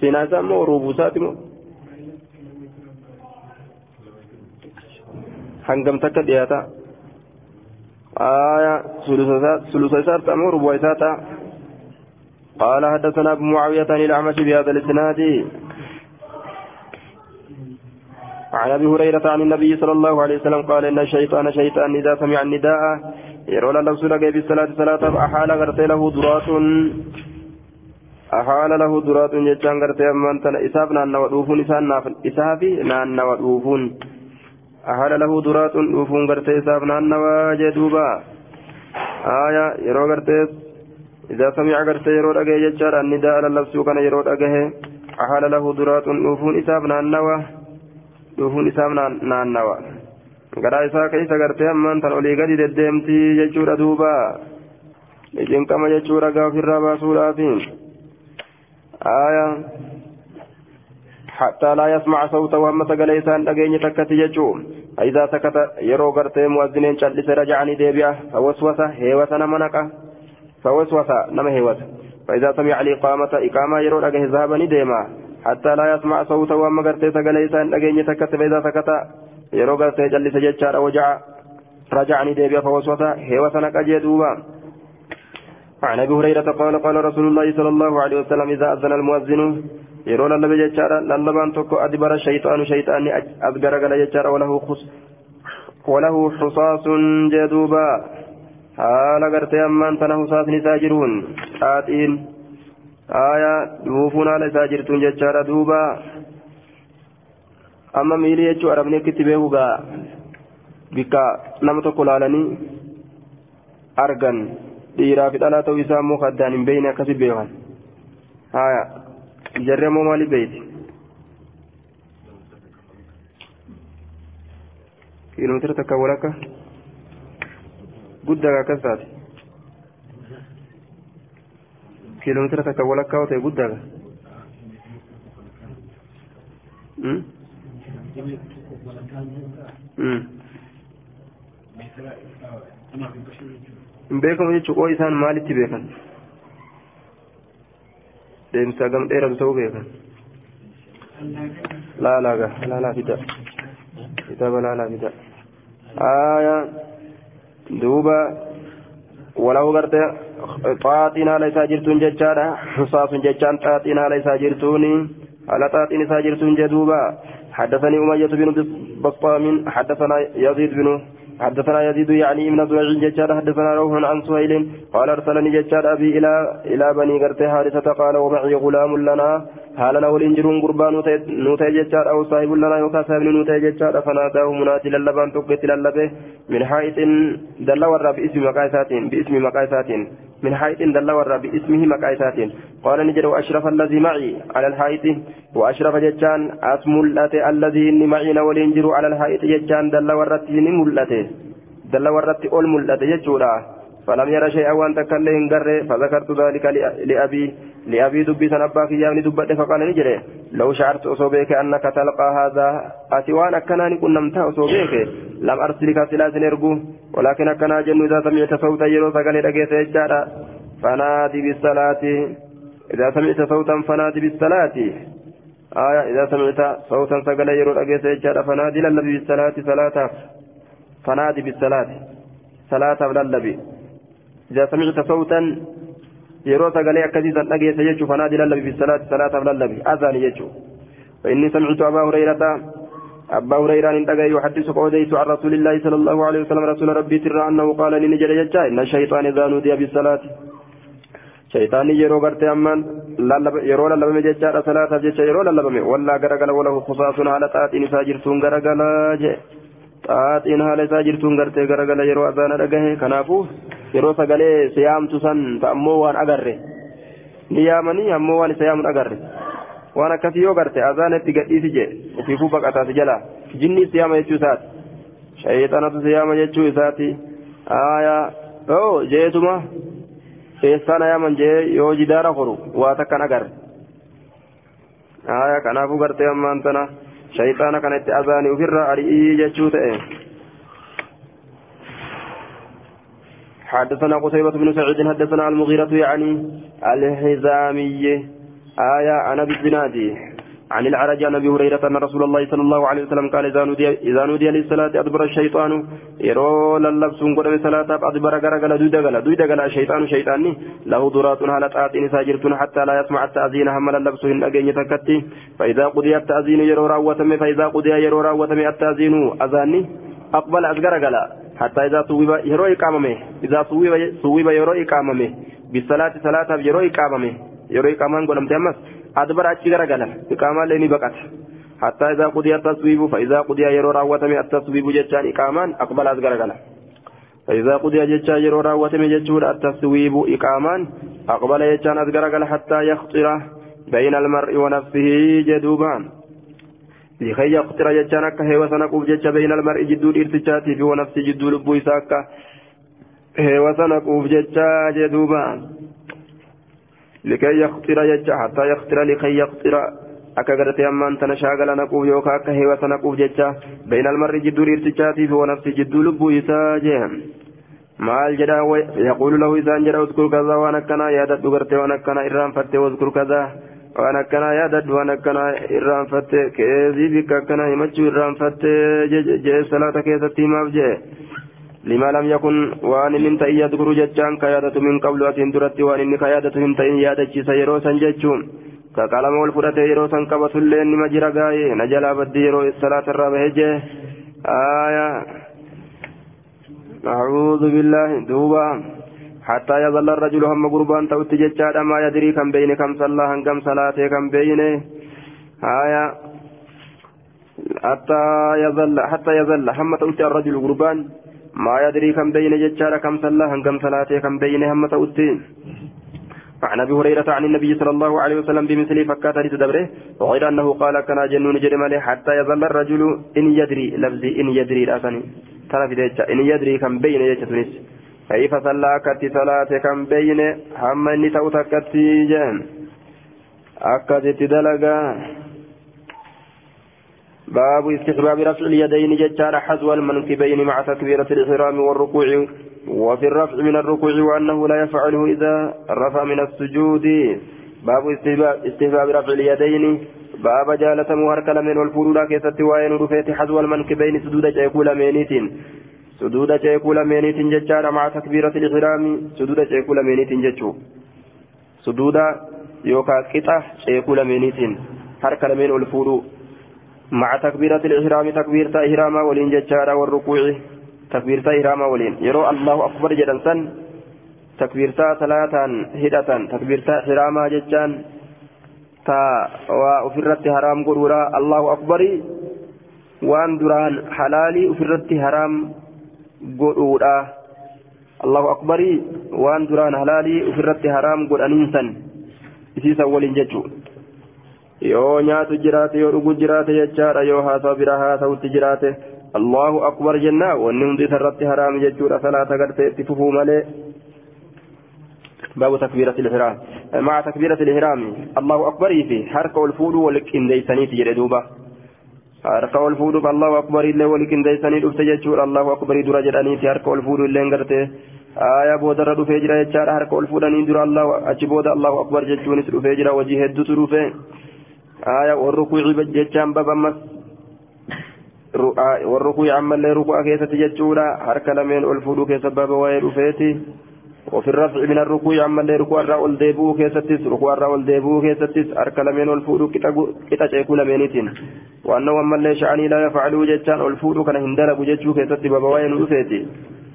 cinaa isaa moo ruubuusaati moo hangam takka dhiyaata آية ثلث إسارة أمور إسارة قال حدثنا أبو معاوية عن الأعمش بهذا الإسناد عن أبي هريرة عن النبي صلى الله عليه وسلم قال إن الشيطان شيطان إذا سمع النداء yeroo lallabsuu dhagee bisalaati salaataaf ahaala gartee lahu duraatun ahaala lahu duraatun jechaan gartee ammaan tana isaaf naannawa dhuufuun isaan isaafi naannawa dhuufuun ahaala lahu duraatun dhuufuun gartee isaaf naannawa jee duuba aya yeroo gartee إذا سمع قرت يرو دغه جچار النداء للبسو كان يرو دغه أحال له درات نوفون إساب نانوا نوفون إساب نانوا garaa isaa keessa gartee ammaan tan olii gadi deddeemtii jechuudha duuba. Ijinqama jechuudha gaa ofirraa baasuudhaafi aya حتى لا يسمع صوته وهم سقليسان دقين تكت يجو فإذا سكت يرو قرتي مؤذنين شلس رجعني ديبيا فوسوس هيوة نمنك فوسوس نم هيوة فإذا سمع الإقامة إقامة يرو دقه ذهبني ديما حتى لا يسمع صوته وهم قرتي سقليسان دقين تكت فإذا سكت yeroo gartee callise jechaadha wajaca rajacni deebi'a fawaswasa heewa sana qajee duuba. عن ابي هريره قال قال رسول الله صلى الله عليه وسلم اذا اذن المؤذن يرون اللبي جتارا للبان توكو ادبر الشيطان شيطان اذكر قال جتارا وله خص وله حصاص جدوبا حال غرتي أمان تنه حصاص نساجرون آتين آية دوفون على ساجرتون جتارا دوبا amma miilii jechuun arabni akkitti beeku gaa bikka nama tokko laalanii argan dhiiraa fi dhalaa ta'uu isaa immoo addaan hin beekne akkasi beekan haya jarri ammoo maaliif beeyti kiiloomeetira takka walakka guddaa akkas taate kiiloomeetira takka walakkaa ta'e guddaa hin beekamu jechuun oo isaan maalitti beekan deemsa gam dheeratu ta'uu beekan laalaga laalaa fida kitaaba laalaa fida aayaa duuba walahu garte xaaxiin haala isaa jirtuun jechaadha xusaasun jechaan xaaxiin haala isaa jirtuun haala xaaxiin isaa jirtuun jedhuuba حدثني أمية بن بسطام حدثنا يزيد بن حدثنا يزيد يعني ابن زريع ججار حدثنا روح عن سهيل قال أرسلني ججار أبي إلى إلى بني غرت حارثة قال ومعي غلام لنا حالنا ولنجرون قربان نوتي ججار أو صاحب لنا يوكاسب نوتي ججار فناداه منادي للبان تقت للبه من حائط دل ورا باسم مقايسات باسم مقايسات. من حائط دل ورا باسمه مقايسات قال نجد وأشرف الذي معي على الحائط وأشرف ججان اسم الذي إني معي ولنجر على الحائط ججان دل ورا ملته دل ورت أول ملأت يجورا. فلم يرى شيئا وأن تكلم فذكرت ذلك لأبي لأبي دبي سنباك يامني دبت فقال نجري لو شعرت أصوبيك أنك تلقى هذا أتوان أكناني كن نمتا أصوبيك لم أرسلك سلاس نرجو ولكن أكنا جن إذا سمعت صوتا يرو سقل رقيت يجارا فنادي بالصلاة. إذا سمعت صوتا فنادي بالصلاة. آية إذا سمعت صوتا سقل يرو رقيت يجارا فنادي للنبي بالصلاة صلاة. فنادي بالصلاة. صلاة للبي إذا سمعت صوتا يرو سقلي أكثيسا لقيت يجو فنادي للبي بالصلاة صلاة للبي أذان يجو فإني سمعت أبا هريرة أبا هريرة إن تقى يحدث قوديت عن رسول الله صلى الله عليه وسلم رسول ربي ترى أنه قال لنجل يجا إن الشيطان إذا نودي بالصلاة شيطاني يرو غرتي أمان يرو للبم ججا صلاة ججا يرو للبم ولا غرغل وله خصاص على تاتين ساجرتون غرغل جي xaaxiin haala isaa jirtuun gartee garagala yeroo azaana dhagahe kanaafuu yeroo sagalee siyaamtu san ammoo waan agarre ni yaamanii ammoo waan isa yaamun agarre waan akkasii yoo garte azaana itti gadhiisi jee ofiifuu baqataati jala jinni siyaama jechuu isaati shayxanatu siyaama jechuu isaati aayaa oo jeetuma eessaana yaaman jee yoo jidaara horu waa takkan agarre aayaa kanaafuu gartee ammaan tana كانت أذاني وفر أرئي جتشوت حدثنا قتيبة بن سعيد حدثنا المغيرة يعني الحزامي آية عن أبي الزنادي عن العرج عن أبي هريرة أن رسول الله صلى الله عليه وسلم قال إذا نودي إذا نودي للصلاة أدبر الشيطان. يرو للبس قدم صلاة أدبر غرغل دويدغل دويدغل الشيطان شيطاني له ضرات على طاعتين ساجرتون حتى لا يسمع التأذين هم للبس إن أجن تكتي فإذا قضي التأذين يرو راوتم فإذا قضي يرو راوتم التأذين اذاني أقبل ازغرغل حتى إذا صوب يرو اقاممه إذا صوب صوب يرو اقاممه بالصلاة صلاة يرو اقاممه يرو اقامان قدمت امس أدبر أتشي غرغلا إقامة لني بقت حتى إذا قضي التصويب فإذا قضي يرو راوتم التصويب جتان إقامان أقبل أزغرغلا فإذا قضي جتان يرو راوتم جتان التصويب إقامان أقبل جتان أزغرغلا حتى يخطر بين المرء ونفسه جدوبان لكي يخطر جتان أكا هيوة سنقوف جتان بين المرء جدو الارتجاتي ونفسه جدو لبو إساكا هيوة سنقوف جتان جدوبان لكي يخطر يجا حتى يخطر لكي يخطر akka gartee ammaan tana shaagala naquuf yookaan akka heewasa naquuf jecha bayna almarri jidduu dhiirtichaatii fi wanafsi jidduu lubbuu isaa jee maal jedha yaquulu lahu isaan jedha uskur kazaa waan akkanaa yaadadhu gartee waan akkanaa irraanfatte uskur kazaa waan akkanaa yaadadhu waan akkanaa irraanfatte keezii bikka akkanaa himachuu irraanfatte jee salaata keessatti himaaf jee لما لم يكن وان من تأي يذكر جتان كيادة من قبل أتين درت وان إن كيادة من تأي يادة سيرو سنجتشون كقلم والفرة يرو سنكبة اللين مجرى غاية نجلا بدي الصلاة الرابع آية. أعوذ بالله. دوبا. حتى يظل الرجل هم قربان توت جتشاد ما يدري كم بين كم صلى كم صلاة كم بين. آية. حتى يظل حتى يظل هم توت الرجل قربان. ما يدري كم بين ججارة كم صلى كم صلاة كم بين هم تؤتين عن أبي هريرة عن النبي صلى الله عليه وسلم بمثل فكات تدبره وغير أنه قال كان جنون جرمالي حتى يظل الرجل إن يدري لفظي إن يدري راسني ترى في إن يدري كم بين يجتنس كيف صلى كتي صلاة كم بين؟ هم إني توتا كتي جن أكدت دلقا. باب استحباب رفع اليدين ججار حذو المنكبين مع تكبيرة الإحرام والركوع وفي الرفع من الركوع وأنه لا يفعله إذا رفع من السجود. باب استحباب رفع اليدين. باب جالة مهرك لمن والفرولا كيست وين رفيت حذو المنكبين سدود جيكول مينيتين سدود جيكول مينيتين ججار مع تكبيرة الإحرام. سدود جيكول مينيتين ججو سدود يوكا قطع جيكول مينيتين هرك لمن والفرولا مع تكبيرة الإحرام تكبيرة إحراما ولين ججارا والركوع تكبيرة إحراما ولين. يرو الله أكبر جدا سن تكبيرة ثلاثا هدة تكبيرة إحراما ججان تا وأفرت حرام قرورا الله أكبر. وان دران حلالي أفرت حرام قرورا. الله أكبر. وان دران حلالي أفرت حرام قرآنين سن. إسيسا ولين ججو. Yoo nyaatu jiraate yoo dhugu jiraate jechaadha yoo haasawa bira haasawutti jiraate. Allahu akbar jennaa wanni hundi isarratti haraam jechuudha. Salaata gartee itti fufuu malee. باب تكبيرة الإحرام مع تكبيرة الإحرام الله أكبر في حركة والفول ولكن ديساني تجري دوبا حركة والفول الله أكبر إلا ولكن ديساني دفت جتشور الله أكبر درجة أني في حركة والفول اللي انقرته آية بودر دفت جرى جتشار حركة والفول أني الله أجبود الله أكبر جتشوني دفت جرى وجه الدت دفت آية والركوع جتشان باب أمس والركوع عما اللي ركوع كيسة جتشورا حركة لمن الفلو كيسة باب وير فيتي وفي الرفع من الركوع عما اللي ركوع الرأول ديبو كيستس ركوع الرأول ديبو كيستس حركة لمن الفلو كتا شيكو لمنيتين وأنه أما اللي شعني لا يفعلوا جتشان الفلو كان هندلق جتشو كيست باب وير فيتي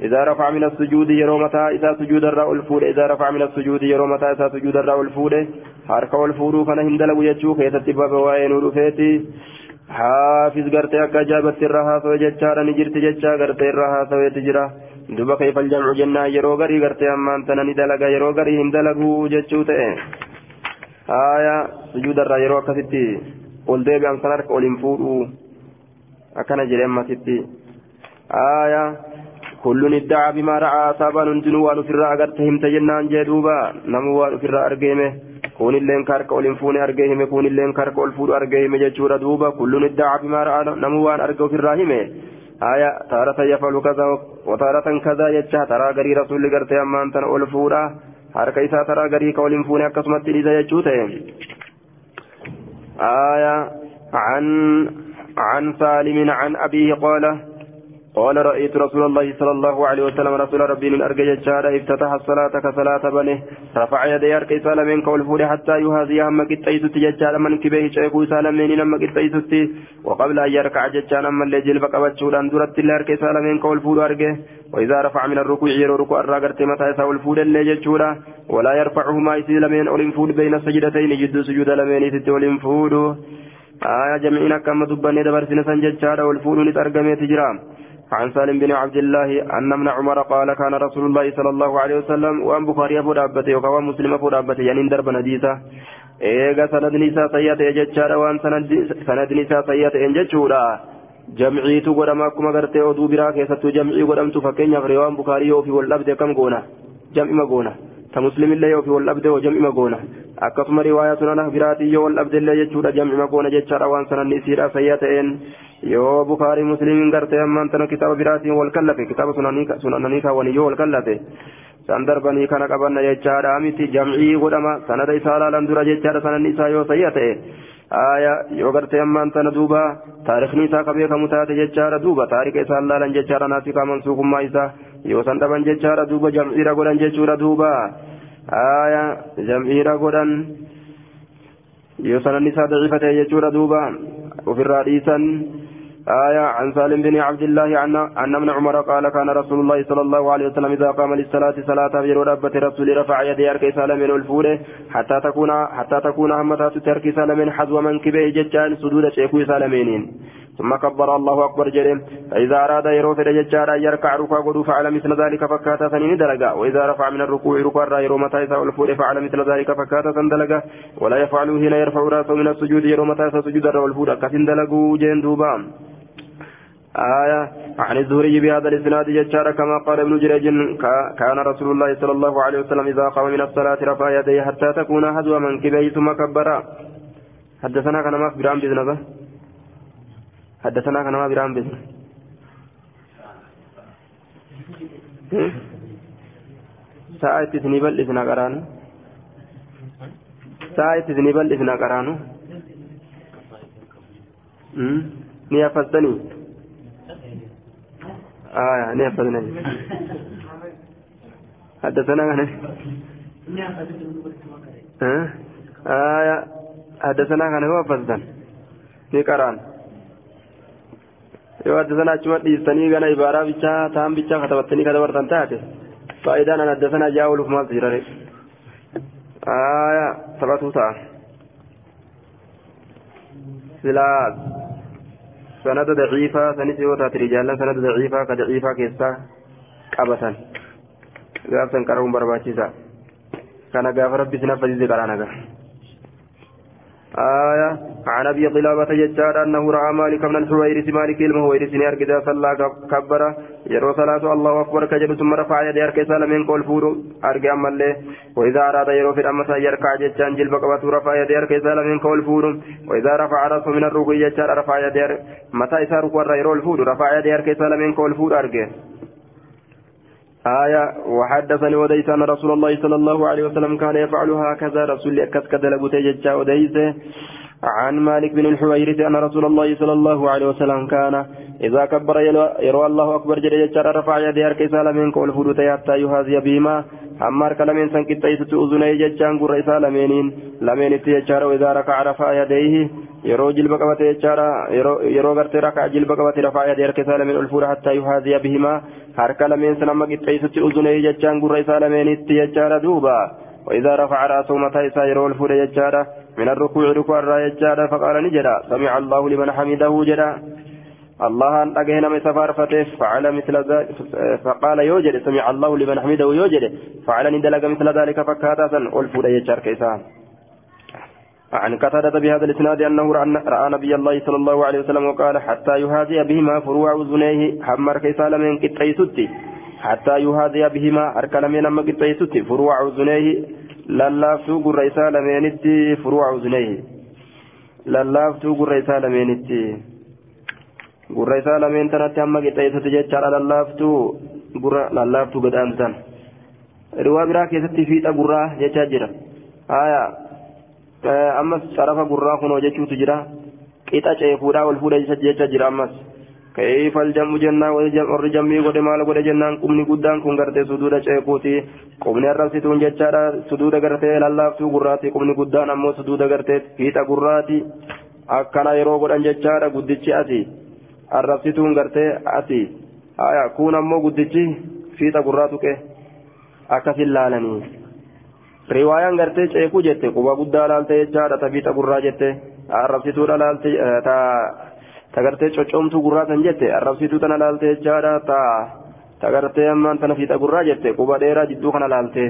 إذا رفع من السجود يرومتا إذا سجود الرأول الفول إذا رفع من السجود يرومتا إذا سجود الرأول الفول hin dalagu jechuu keessatti baba waa'ee nu dhufeeti حافظ قرتي أكا جابت الرها فوجتشار نجرت جتشا قرتي الرها فويتجرا دوبا كيف الجمع جنة يرو غري قرتي أما أنت ندلقا يرو غري هندلقوا جتشو تئ آية سجود الرا يرو كستي قل ديبي أم سنرك أولين فورو أكنا جريم ستي. آية كل ادعى بما رأى أصابا ننجنو وانو في الرأى قرتهم تجنان جدوبا نمو وانو في الرأى أرقيمه karka ol fuudhu argee hime jechuudha duuba kulluun iddaa bimaa ra'a namuu waan arga ofirraa hime haya taarata yafalu kaza wataaratan kaza jecha taraa garii rasuulli gartee ammaan tana ol fuudha harka isaa taraa garii ka ol hin fuune akkasumatti dhiisa jechuu ta'e haya عن عن سالم عن أبيه قال قال رأيت رسول الله صلى الله عليه وسلم رسول ربي من أرجى جشارة افتتح الصلاة كصلاة بنه رفع يدي أركي سالمين كول حتى يهازي هم كتايت تجشار من كبيه شيخو سالمين لما كتايت وقبل أن يركع جشار من لجل بقبتشور أن درت الله أركي سالمين كول فول أرجه وإذا رفع من الركوع يرو ركوع الراغرت متى يساول فول اللي جشورا ولا يرفعهما يسي لمن أولين بين السجدتين جد سجود لمن يسي أولين فول آية جمعنا كما دبني دبر سنسان جشار والفول نترقمي تجرام. عن سالم بن عبد الله أن ابن عمر قال كان رسول الله صلى الله عليه وسلم وأن بخاري أبو دابته وقوى مسلم أبو دابته يعني درب نديسة إيغا سند نساء سيئة جتشارا وأن سند نساء سيئة جتشورا jamciitu godhama akkuma gartee oduu biraa keessattuu jamcii godhamtu fakkeenyaaf riwaan bukaarii yoo fi wal dhabde kam goona jam'ima goona ta sunana biraatii yoo wal dhabde illee jechuudha jam'ima goona jechaadha waan sananni isiidha sayyaa ta'een yoo bukaarii muslimiin gartee ammaan tana kitaaba biraatiin wal kallafe kitaaba sunananii kaawwanii yoo wal kallafe san darbanii kana qabanna jechaadha miti jam'ii godhama sanada isaa laalan dura jechaadha sananni isaa yoo sayya ta'e aya yoo gartee ammaan tana duuba taarikni isaa ka beekamu taate jechaadha duuba taarika isaan laalan jechaadha naasika mansuukummaa isaa yoo san dhaban jechaadha duuba jam'iira godhan jechuudha duuba aya jam'iira godhan yoo sananni isaa daciifa ta'e jechuudha duuba ofirraa dhiisan آية عن سالم بن عبد الله أن أن ابن عمر قال كان رسول الله صلى الله عليه وسلم إذا قام للصلاة صلاة بجر ربة رسول رفع يدي أركي سالم الفولة حتى تكون حتى تكون همتها تركي سالم حذو من كبه ججان سدود شيخو سالمين. ثم كبر الله أكبر جريم فإذا أراد يروف رججارا يركع ركوع قدو فعل مثل ذلك فكاتا سنين دلقا وإذا رفع من الركوع ركوع را يرو متى يسعى الفول فعل مثل ذلك فكاتا سندلقا ولا يفعل هنا يرفع رأسه من السجود يرو متى يسعى سجود الرا والفول كسن دلقوا جين دوبان آية عن الزهري بهذا الإسناد جشار كما قال ابن جريج كان رسول الله صلى الله عليه وسلم إذا قام من الصلاة رفع يديه حتى تكون هزوى منكبيه ثم كبر حدثنا كان ما عن بذنبه حدثنا كان ما برام بس ساعة تنبل إذن قرانو. ساعة تنبل إذن قرانو. ni hafazzanii aya ni hafaznani حدثنا عن آية حدثنا عن هو فزن نقران haddasana achumatti dhiistanii gana ibaaraa bichaa ta'an bichaa katabattanii katabartan taate faayidaan an haddasana jaa ooluuf maaltu jirare aya taphatuu ta'a silaa yoo taate rijaalan sanada daciifaa ka daciifaa keessaa qabatan gaafsan qara'uun barbaachisa kana gaafa rabbi sin affasiise qaraan agar آية. عن أبي قلابة ججار أنه رأى مالك من الحويرث مالك المهويرث نيرك صلى كبر. يرو صلاة الله أكبر كجل ثم رفع يدي أركي سالمين قول فورو. أرجع ملي وإذا أراد يرو في الأمسا يركع ججان جلب قبط رفع يدي أركي سالمين قول فورو. وإذا رفع رأسه من الركوع ججار رفع يدي متى يسار قرر يرو الفورو رفع يدي أركي سالمين قول فورو أرجع. آية وحدثني وديس أن رسول الله صلى الله عليه وسلم كان يفعل هكذا. رسول أكس كدلب تججا عن مالك بن الحويرث أن رسول الله صلى الله عليه وسلم كان إذا كبر يروى الله أكبر جل رفع يديه أركيسا لمن قول فدوت حتى يهازي بهما. أمار كلمين سنكت يسوت أذني ججان قر إسا لمنين لمن تيجار وإذا ركع رفع يديه qabate jechaadha yeroo gartee rakaa jilba qabate rafaa yaadee harka isaa lameen ol fuudha hattaa yuhaaziya bihimaa harka lameen san amma qixxeessutti uzunee jechaan gurra isaa lameenitti jechaadha duuba وإذا رفع رأسه متى يسير الفول يجارة من الركوع ركوع الرا يجارة فقال نجرا سمع الله لمن حمده جرا الله أن أجهنا من سفار فتح فعل مثل ذلك فقال يوجد سمع الله لمن حمده يوجد فعل ندلق مثل ذلك فكاتا الفول يجار كيسان عن قتادة بهذا الإسناد أنه رأى نبي الله صلى الله عليه وسلم وقال حتى يهادي بهما فروع أذنيه حمر كيسال من قطعي حتى يهادي بهما أركل من أما قطعي فروع أذنيه للافتو قريسا لمينتي فروع أذنيه للافتو قريسا لمينتي قريسا لمين تنتي أما قطعي ستي جتشار للافتو للافتو قد أنتن روا براك يستي فيتا قراه جتشاجرة آية ammas sharafa gurraa kunoo jechuutu jira qixa ceefuudhaa ol fuudha jecha jira ammas kayfa aljamu jennaa warri jammii godhe maal godhe jennaan qubni guddaan kun gartee suduuda ceekuuti qubni arrabsituun jechaadha suduuda gartee lallaaftuu gurraati qubni guddaan ammoo suduuda gartee fiixa gurraati akkana yeroo godhan jechaadha guddichi asi arrabsituun gartee haya kun ammoo guddichi fiixa gurraa tuqe akkasin laalanii. Riwaayaan gartee ceekuu jette quba guddaa laalte jechaadha ta fiixa gurraa jette. Arrabsituudha laalte ta ta gartee coccomtuu gurraa san jette. Arrabsituu tana laalte jechaadha ta ta gartee ammaan tana fiixa gurraa jette. Quba dheeraa jidduu kana laalte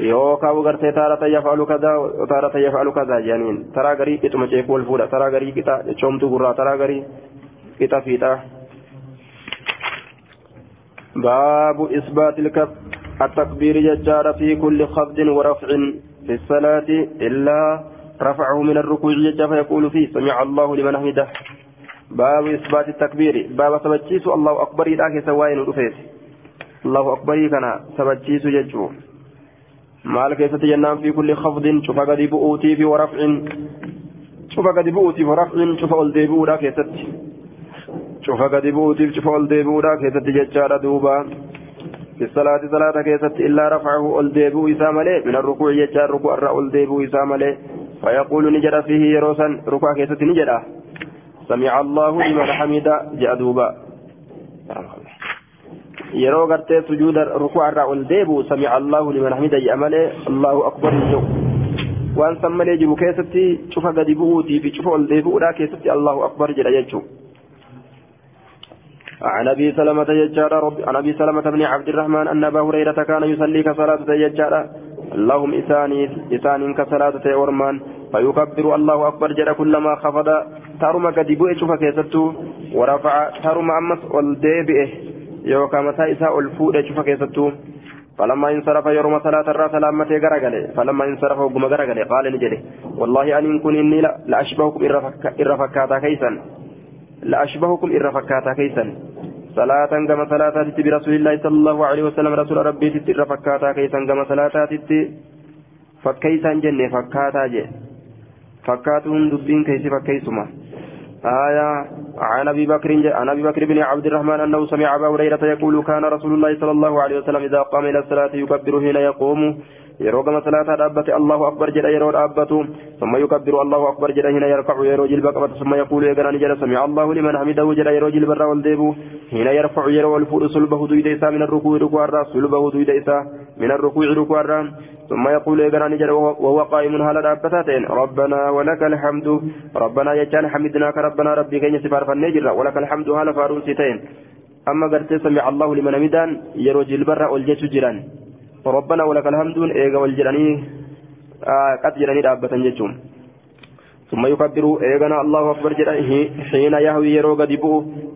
yookaan gartee taarata yafaalu kadaa taarata yafaalu kadaa jedhaniin taraa garii qixuma ceekuu wal fuudha taraa garii qixa coccomtuu gurraa taraa garii qixa fiixa. باب إثبات الكف التكبير ججار في كل خفض ورفع في الصلاة إلا رفعه من الركوع ججار فيقول فيه سمع الله لمن حمده باب إثبات التكبير باب سبجيس الله أكبر إذا رفيت الله أكبر كان سبجيس ججو كيسة جنان في كل خفض شوف قد بؤوتي في ورفع شوف قد بؤوتي في ورفع شوف أولدي بؤودا كيست شوف قد بؤوتي شوف أولدي بؤودا كيست ججار دوبا في الصلاة صلاة كيست إلا رفعه أولدي إسامله من الركوع ججار ركوع الرأى أولدي إسامله فيقول نجد فيه يروسا ركوع كيست نجد سمع الله لمن حمد جاء دوبا irraa ol deebi'u sami'a allahu liman hamida jedha malee allahu akbar hin jiru waan san malee jiru keessatti cufa gadi bu'uutii fi cufa ol deebi'uudhaa keessatti allahu akbar jedha jechuun عن ابي سلمة يجار رب عن ابي سلمة بن عبد الرحمن ان ابا هريرة كان يصلي كصلاة يجار اللهم اساني اسان كصلاة ورمان فيكبر الله اكبر جل كلما خفض ترمى قد بؤ شوف كيستو ورفع ترمى امس والديبئه mataa isaa ol fuudhee cufa keessattuu فلما انصرف يوم صلاة الرا سلامته غرغله فلما انصرف وقم غرغله قال نجري والله أن كن إني لأشبهكم إر فكاتا كيسا لأشبهكم إر فكاتا كيسا صلاة كما صلاة برسول الله صلى الله عليه وسلم رسول ربي تتر فكاتا كيسا كما صلاة فكيسا جنة فكاتا جي فكاتهم دبين كيسي فكيسما آية عن أبي بكر عن أبي بكر بن عبد الرحمن أنه سمع أبا هريرة يقول كان رسول الله صلى الله عليه وسلم إذا قام إلى الصلاة يكبر حين يقوم dhaabbate allahu akbar jedha yeroo dhaabbatu summa yukabbiru allahu akbar jedha hina yarfacu yeroo jilba qabatu summa yaquulu eegana ni jedha samica allahu liman hamidahu jedha yeroo jilbarraa ol deebu hina yarfacu yeroo ol fuudhu sulbahu duyda isaa min arrukuu'i rukuarraa sulbahu duyda isaa min arrukuu'i rukuarraa ثم يقول إيقنا نجر وهو قائم هلا دابتاتين ربنا ولك الحمد ربنا يجعل حمدناك ربنا ربي كي سفار فالنجر ولك الحمد هلا فاروسيتين أما قرت سمع الله لمن مدان يرو جلبر والجيش جيران. ربنا ولك الحمد إيقا والجراني آه قد جراني دابتا جيشون. ثم يكبر إيقنا الله أكبر جراني حين يهوي يرو قد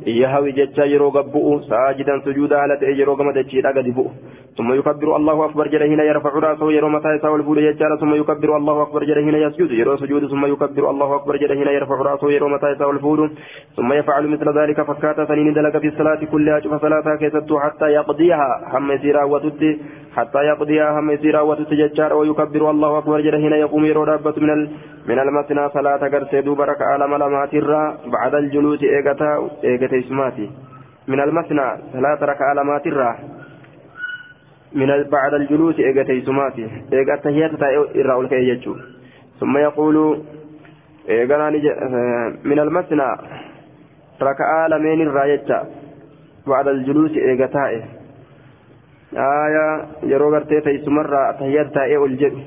يهوي جتشا يرو قد ساجدا سجودا على يرو قد يبؤ ثم يكبر الله أكبر جل هنا يرفع رأسه يرو متى يساوي الفول يجعل ثم يكبر الله أكبر جل هنا يسجد يرو سجود. ثم يكبر الله أكبر جل هنا يرفع رأسه يرو متى يساوي الفول ثم يفعل مثل ذلك. فكاتا سنين دلك في الصلاة كلها. شوف صلاتها كيست حتى يقضيها. هم يسيرا وتد حتى يقضيها هم يسيرا وتد ججار ويكبر الله أكبر. جل هنا يقوم يرو رابة من ال من المسنى صلاة قرسيدو برك على ملامات الرا بعد الجلوس إيغتا إيغتا إسماتي. من المسنى صلاة رك علامات الرا من بعد الجلوس إيجا تيسماتي إيجا تهيات إراء الكي ثم يقول إيجا من المسنى ركعة لمن الراية بعد الجلوس إيجا تائه آية يروغر تيسمر تهيات تائه الجد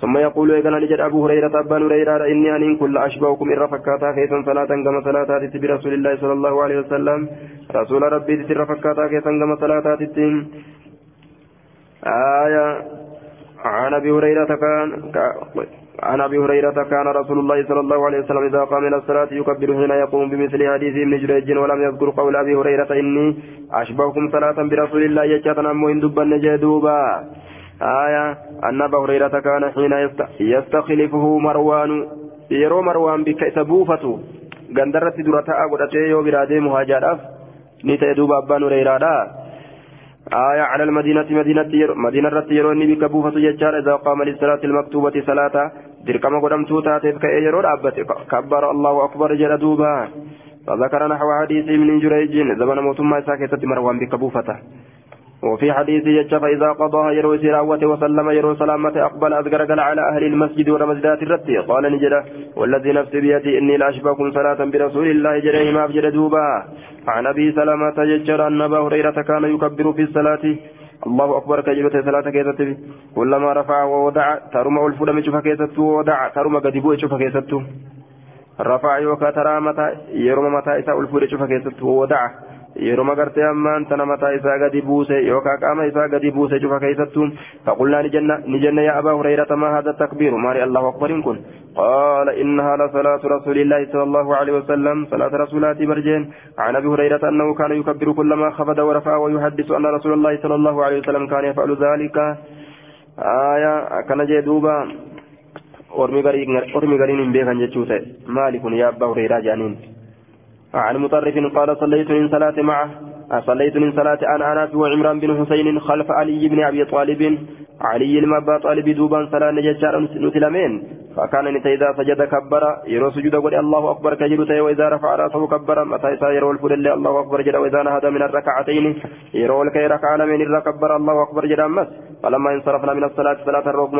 ثم يقول إيجا نجد أبو هريرة أبان هريرة إني أن كل أشبهكم إن رفكاتا كيسا صلاة كما صلاة برسول الله صلى الله عليه وسلم. رسول ربي تتر فكاتا كيسا كما صلاة آية عن أبي هريرة كان عن أبي هريرة كان رسول الله صلى الله عليه وسلم إذا قام إلى الصلاة يكبر حين يقوم بمثل حديث ابن جريج ولم يذكر قول أبي هريرة إني أشبهكم صلاة برسول الله يجاتنا أمو دبا نجدوبا آية أن أبا هريرة كان حين يستخلفه مروان يرو مروان بك سبوفته غندرت درتا deemu haajaadhaaf ni ta'e duuba abbaan hureyraadha آية على المدينة مدينة مدينة رتيروني بك بوفة يجار إذا قام للصلاة المكتوبة صلاة دركما قدم توتا يجرون أبت كبر الله أكبر جل دوبا. فذكر نحو حديث من جريج زمن موتما ساكتة مروان بك بوفة. وفي حديث يجا فإذا قضاها يروي سراوة وسلم يروي سلامة أقبل أذكر على أهل المسجد ورمزدات الرتي قال نجد والذي نفسي بيدي إني لأشبهكم صلاة برسول الله جريه ما بجد دوبا. عن أبي سلمة يجر أن أبا هريرة كان يكبر في الصلاة. الله أكبر كجبة صلاة كيست. كلما رفع ووضع ترمى الفلم شوف كيست. ووضع ترمى قدبو شوف كيست. رفع يوكا ترى متى يرمى متى إساء الفلم شوف كيست. ووضع. Yeroo magartee ammaan tana mataa isaa gadi buuse yookaan qaama isaa gadi buuse cufa keessattuu faqulnaa ni jenna yaa abaa hurayrata maa haadha takbiiru maali allahu akbariin kun? قال إنها لصلاة رسول الله صلى الله عليه وسلم صلاة رسولات برجين عن أبي هريرة أنه كان يكبر كلما خفض ورفع ويحدث أن رسول الله صلى الله عليه وسلم كان يفعل ذلك آية كان جدوبا أرمي قرين بيغا جتشوته مالك يا أبا هريرة جانين عن مطرف قال صليت من صلاة معه صليت من صلاة أنا أناس وعمران بن حسين خلف علي بن أبي طالب علي المبا طالب دوبان صلاة نججار نتلمين فكان نتا إذا سجد كبر يرو سجود قول الله أكبر كجلت وإذا رفع رأسه كبر متى يرو الفل الله أكبر جل وإذا نهض من الركعتين يرو الكي ركع من الركبر الله أكبر جل أمس فلما انصرفنا من الصلاة صلاة الركم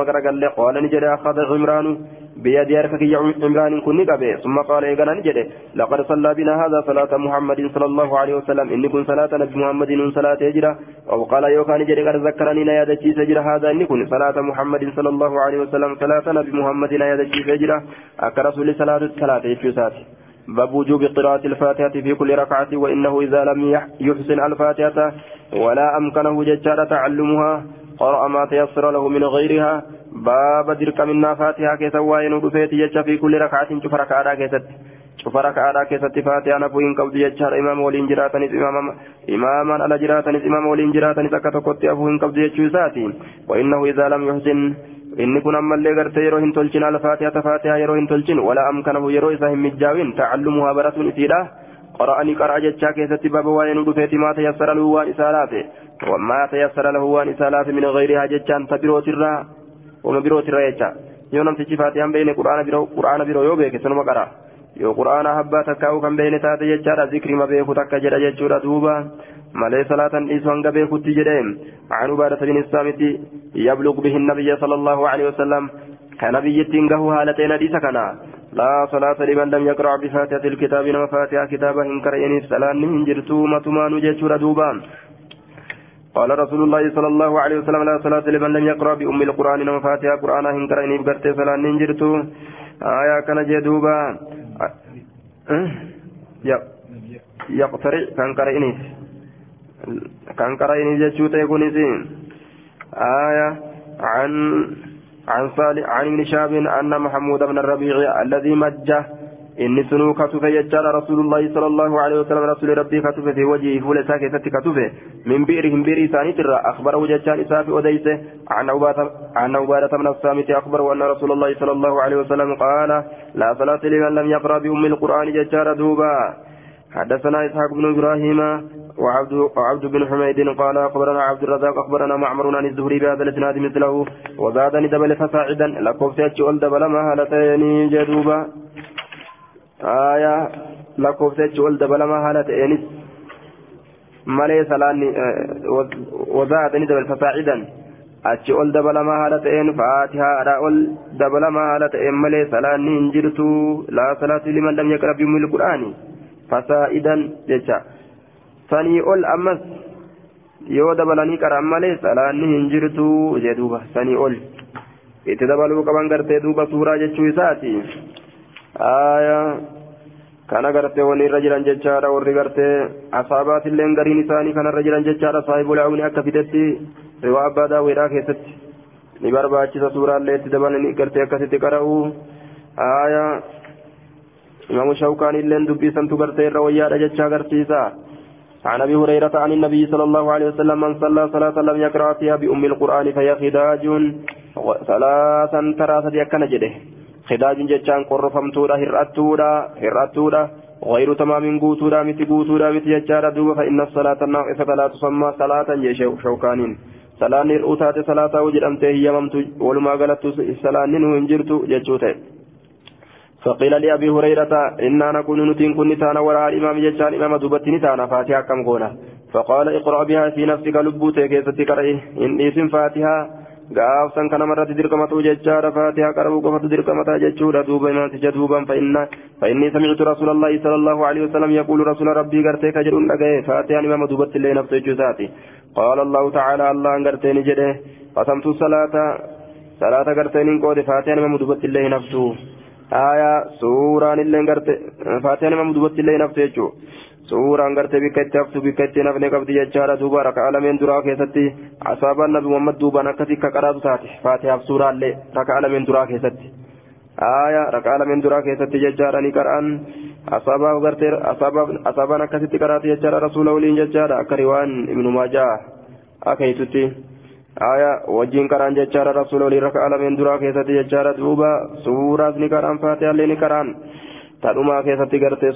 قال نجد أخذ عمران بيد يركك عمران كن قبي ثم قال إيقنا نجد لقد صلى بنا هذا صلاة محمد صلى الله عليه وسلم. إني كن صلاة نبي محمد صلاة يجرى. أو قال يوكا نجد قد ذكرني نيادة سجرى هذا إني كن صلاة محمد صلى الله عليه وسلم. صلاة نبي محمد نيادة سجرى أكرسول صلاة الصلاة يجوسات باب وجوب قراءة الفاتحة في كل ركعة وإنه إذا لم يحسن الفاتحة ولا أمكنه ججار تعلمها. قرأ ما تيسر له من غيرها باب درك منا فاتحة كيسا وين ودفيت يجا في كل ركعة cufa raka'aadhaa keessatti faatihaa nafuu hin qabdu jechaadha imaama waliin jiraatanis imaamaan ala jiraatanis imaama waliin jiraatanis akka tokkotti hafuu hin qabdu jechuu isaati وإنه إذا لم يحسن gartee yeroo hin tolchin alfaatihata faatihaa yeroo hin tolchin wala amkanahu yeroo isaa hin mijjaawin tacallumuhaa baratuun isiidha qara'anii qara'a jechaa keessatti baaba waa'ee nu dhufeeti maa tayassara lahu waan isaa laafe wammaa tayassara lahu waan isaa laafe min gayrihaa jechaan ta birootirraa wama birootirraa jecha yoo namtichi faatihaan beeyne qura'aana biroo yoo beeke sanuma qara yoo qura'aana habbaa takkaa'u kan beeyne taate jechaadha zikrima beeku takka jedha jechuudha duuba مالي صلاة إيسو هنگا بيكوتي جدين عن عبادة بن الصامت يبلغ به النبي صلى الله عليه وسلم كنبي تنقه هالتين حديث كنا لا صلاة لمن لم يقرأ بفاتحة الكتاب وفاتحة كتابه إنكر إني سلام من جرتو متما نجيشور دوبان قال رسول الله صلى الله عليه وسلم لا صلاة لمن لم يقرأ بأم القرآن وفاتحة قرآن إنكر إني بقرت سلام من جرتو آية كان جدوبا. يقترع كان قرئنيس كان قرأني جتشوت يكونس آية عن عن صالح عن ابن شهاب أن محمود بن الربيع الذي مجه سنو كتف يجار رسول الله صلى الله عليه وسلم رسول ربي كتف في وجهه فول ساكتة كتف من بئرهم بئر ثاني ترى أخبره جتان إساف أديسه عن عبادة من الصامت أخبره أن رسول الله صلى الله عليه وسلم قال لا صلاة لمن لم يقرأ بأم القرآن جتار دوبا حدثنا إسحاق بن إبراهيم وعبد وعبد بن حميد قال أخبرنا عبد الرزاق أخبرنا معمر عن الزهري بهذا الإسناد مثله وزادني دبل فصاعدا لكوفتي أول دبل ما هالتين جدوبا آية لكوفتي أول دبل ما هالتين مالي سلاني وزادني دبل فصاعدا achi ol dabalamaa haala ta'een faatihaadha ol dabalamaa haala ta'een malee salaanni hin jirtu laa salaatu liman lam yaqra biumil qur'aani fasaa'idan jecha sanii ol ammas yoo dabalanii qara'an malee salaanni hin jirtu jee duuba sanii ol itti dabaluu qaban gartee duuba suuraa jechuu isaati kana gartee wanni irra jiran jechaadha warri gartee asaabaatiilleen gariin isaanii kanarra jiran jechaadha saahibul aawni akka fidetti riwaa abbaa daawwiidhaa keessatti ni barbaachisa suuraallee itti dabalanii gartee akkasitti qara'u aayaa imaamu shawkaan illeen dubbisantu gartee irra wayyaadha jecha agarsiisa عن ابي هريره عن النبي صلى الله عليه وسلم من صلى صلاه لم يقرا فيها بام القران فهي خداج ثلاثا ترى سدي جده خداج جتان قرفمتودا هراتودا هراتودا غير تمام قوتودا مت قوتودا مت ججارا دوبا فان الصلاه الناقصه لا تسمى صلاه يشو شوكانين صلاه الأوتات صلاه وجدمت هي ممت ولما قالت صلاه هنجرت ججوته فقيل لأبي هريرة إنا نكون نتين كن تانا وراء الإمام جتان إمام دوبت نتانا فاتحة كم قونا فقال اقرأ بها في نفسك لبوتك كيستك رأيه إن اسم فاتحة gaaf san kana marratti dirqamatu jechaadha faatihaa qarabuu qofatu dirqamata jechuudha duuba imaamticha duuban fa'inni sami'tu rasuulallahi sallallahu alaihi wasallam yaquulu rasuula rabbii gartee ka jedhuun dhagaye faatihaan imaama duubatti illee naftu jechuu isaati qaala allahu ta'aalaa allahan gartee ni jedhe qasamtu salaata salaata gartee nin qoode faatihaan imaama duubatti illee naftu aayaa suuraan illee gartee faatihaan imaama duubatti illee naftu jechuudha suuraan gartee bikka itti haftu bikka itti nafne qabdi jechaadha duuba rakaa lameen duraa keessatti asaabaan nabi muhammad duubaan akkasii akka qaraatu taate faatihaaf suuraallee rakaa lameen duraa keessatti aaya rakaa lameen duraa keessatti jechaadha ni qara'an asaabaaf gartee asaabaan akkasitti qaraatu jechaadha rasuula waliin jechaadha akka riwaan ibnu maajaa akeeytutti aaya wajjiin qara'an jechaadha rasuula waliin rakaa lameen duraa keessatti jechaadha duuba تدوما كيفتي غرتي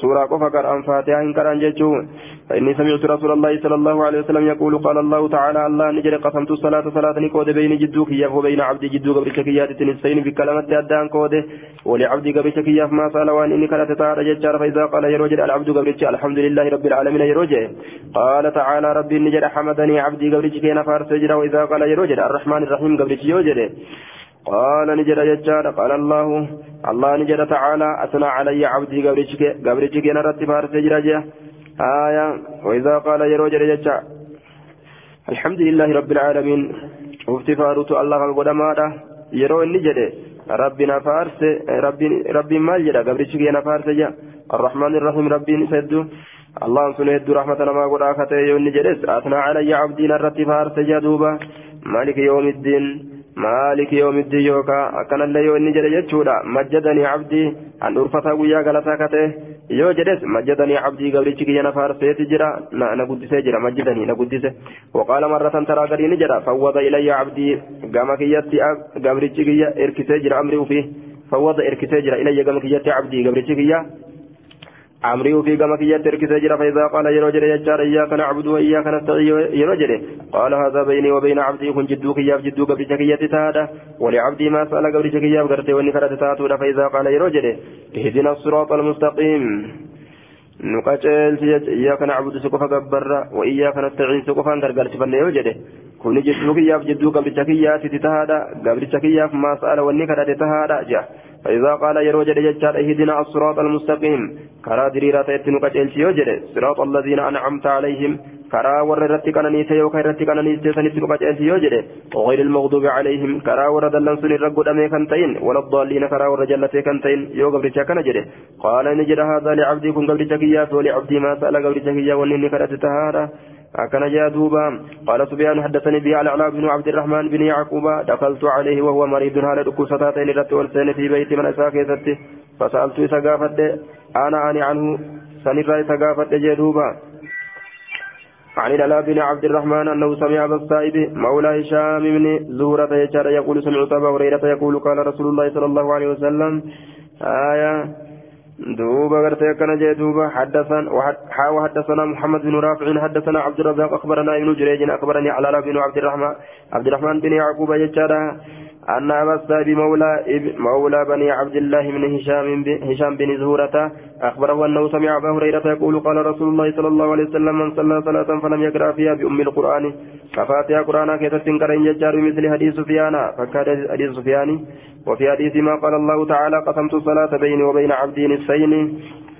سورة قفا قرآن فاتحة إن قرآن جيتشو فإني سمعت رسول الله صلى الله عليه وسلم يقول قال الله تعالى الله نجري قسمت الصلاة صلاة نكود بين جدوك ياف وبين عبدي جدو قبل شكيات تنسين في كلمة أدان كود ولعبدي قبل شكياف ما سأل وان إني كانت تعالى ججار فإذا قال يروجل العبد قبل الحمد لله رب العالمين يروجل قال تعالى ربي نجري حمدني عبدي قبل شكينا فارس يجرى وإذا قال يروجل الرحمن الرحيم قبل شيوجل قال نجد ججار قال الله الله نجد تعالى أثنى علي عبدي قبرتك نرد فارس جراجة آية وإذا قال يروجر ججار الحمد لله رب العالمين وفت فاروت الله القدماء يرو النجد ربنا فارس ربي ربي ما جرى قبرتك فارس جا الرحمن الرحيم ربي سدو الله سنيد رحمة ما قد آخته يوني جلس أثنى علي عبدي نرد فارس جدوبا مالك يوم الدين مالك يوم الدين يوكا. أكن الله يو إني جري جتشودا مجدني عبدي. أن أرفتا ويا غلطا كته. يو جدس. مجدني عبدي قبل تشكي جنا فارسيت جرا. نقدس جرا. مجدني نقدس وقال مرة ترى قرين جرا. فوض إلي عبدي. قام كيتي قبل تشكي إركسي جرا. أمري فيه. فوض إركسي جرا. إلي قام كيتي عبدي. قبل تشكي أمري في كما كي يترك سجرا فإذا قال يرجل يجار إياك نعبد وإياك نستعين يرجل قال هذا بيني وبين عبدي كن جدوك ياب جدوك بشكية تادا ولعبدي ما سأل قبل شكية بقرتي ونكرة تاتودا فإذا قال يرجل اهدنا الصراط المستقيم. نقاتل إياك نعبد سقفا قبر وإياك نستعين سقفا غرغر سفن يوجد كن جدوك ياب جدوك بشكية تتادا قبل شكية ما سأل ونكرة تادا جاء. فإذا قال يروج ججار اهدنا الصراط المستقيم. كرا دريرة يتنو قتلت يوجد صراط الذين أنعمت عليهم. كرا ور رتك أنني سيو خير رتك أنني سيسنتنو قتلت يوجد وغير المغضوب عليهم. كرا ور دلن سن الرقود أمي كنتين. ولا الضالين كرا ور جلت كنتين. يو قبل شكنا جد قال نجد هذا لعبدي كن قبل شكيات ولعبدي ما سأل قبل شكيا ونني كرت تهارا. أكن جاء دوبا قال سبيان حدثني به على بن عبد الرحمن بن يعقوب دخلت عليه وهو مريض على دكوستين رت والسين في بيت من أساكيتي فسألت إسقافت أنا أني عنه سنرى إسقافت جدوبا عن العلاء بن عبد الرحمن أنه سمع أبا السائب مولى هشام بن زهرة يقول سمعت أبا هريرة يقول قال رسول الله صلى الله عليه وسلم آية دوبا غرتي كان جاي دوبا حدثنا وحدثنا محمد بن رافع حدثنا عبد الرزاق اخبرنا ابن جريج اخبرني على بن عبد الرحمن عبد الرحمن بن يعقوب يجارا أن أبا السائب مولى بني عبد الله بن هشام هشام بن زهورة أخبره أنه سمع أبا هريرة يقول قال رسول الله صلى الله عليه وسلم من صلى صلاة فلم يقرأ فيها بأم القرآن. ففاتها قرآن كيف تنكرين يجار مثل حديث سفيان. فكاد حديث سفيان. وفي حديث ما قال الله تعالى قسمت الصلاة بيني وبين عبدي نصفين.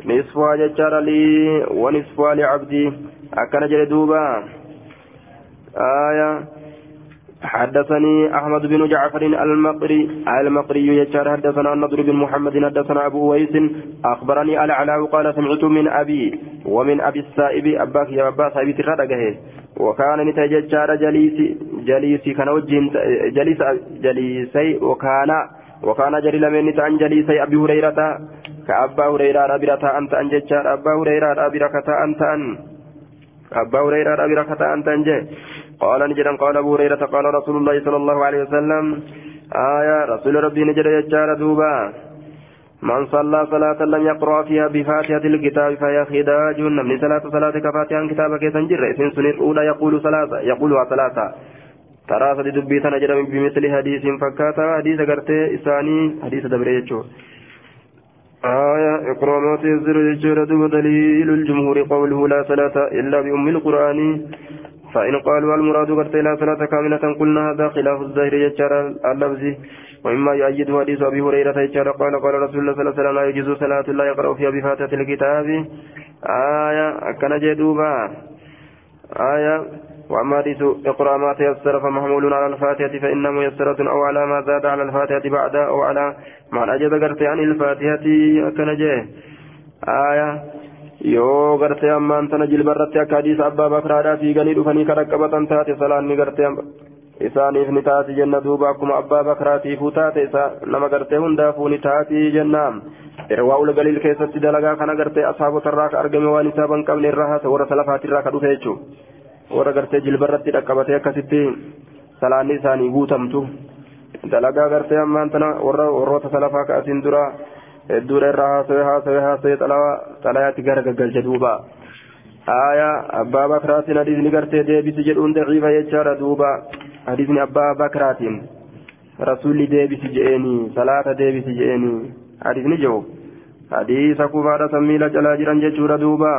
نصفها ججار لي ونصفها لعبدي. أكن جلدوبا آية. حدثني أحمد بن جعفر المقري المقري يجار حدثنا النضر بن محمد حدثنا أبو ويس أخبرني العلاء قال سمعت من أبي ومن أبي السائب أباك يا أبا سائب تخرجه وكان نتججار جليسي جليسي كان وجين جليس جليسي وكان وكان جري لمن نتعن جليسي أبي هريرة كأبا هريرة أبرة أنت أن ججار. أبا هريرة أبرة أنت أن أبا هريرة أبرة أنت أن قال نجدا قال أبو هريرة قال رسول الله صلى الله عليه وسلم آية رسول ربي نجد يجار دوبا. من صلى صلاة لم يقرأ فيها بفاتحة الكتاب فهي خداج. من صلاة صلاة كفاتحة كتابك سنجر إذن سنين أولى يقول ثلاثة يقولها ثلاثة. ترى سدي دبي تنجر بمثل حديث فكاتا حديث قرتي إساني حديث دبريتشو آية إقرأ ما تيسر يجر دليل الجمهور قوله لا صلاة إلا بأم القرآن. فإن قالوا المراد قرت لا صلاة كاملة قلنا هذا خلاف الظاهر يجار اللفظ. ومما يؤيد حديث أبي هريرة يجار قال قال رسول الله صلى الله عليه وسلم لا يجوز صلاة لا يقرأ فيها بفاتحة الكتاب. آية أكن جدوبا. آية وأما حديث اقرأ ما تيسر فمحمول على الفاتحة فإنه ميسرة أو على ما زاد على الفاتحة بعد أو على ما أجد قرت عن الفاتحة. أكن آية yoo gartee ammaan tana jilbarratti akka hadiisa abbaa bakraadhaa fiiganii dhufanii kan qaqqabatan taate salaanni gartee isaaniif ni taati jenna duuba akkuma abbaa bakraatiifuu taate nama gartee hundaafuu ni taati jenna. Irwaa'ul galiil keessatti dalagaa kana gartee asaabotarraa ka argame waan isaa ban qabne irraa haasa warra salafaatirraa ka dhufe jechuudha warra gartee jilbarratti dhaqqabatee akkasitti salaanni isaanii guutamtu. Dalagaa gartee ammaan tana warroota salafaa ka asiin hedduudha irraa haasawee haasawee haasawee xalayaatti gara gaggalcha duuba aayaa abbaa bakraatiin hadiisni gartee deebisi jedhuun daciifa jechaadha duuba hadiisni abbaa bakraatiin rasuulli deebisi je'eenii salaata deebisi je'eenii hadiisni jiru hadiisa kufaadha sammiila calaa jiran jechuudha duuba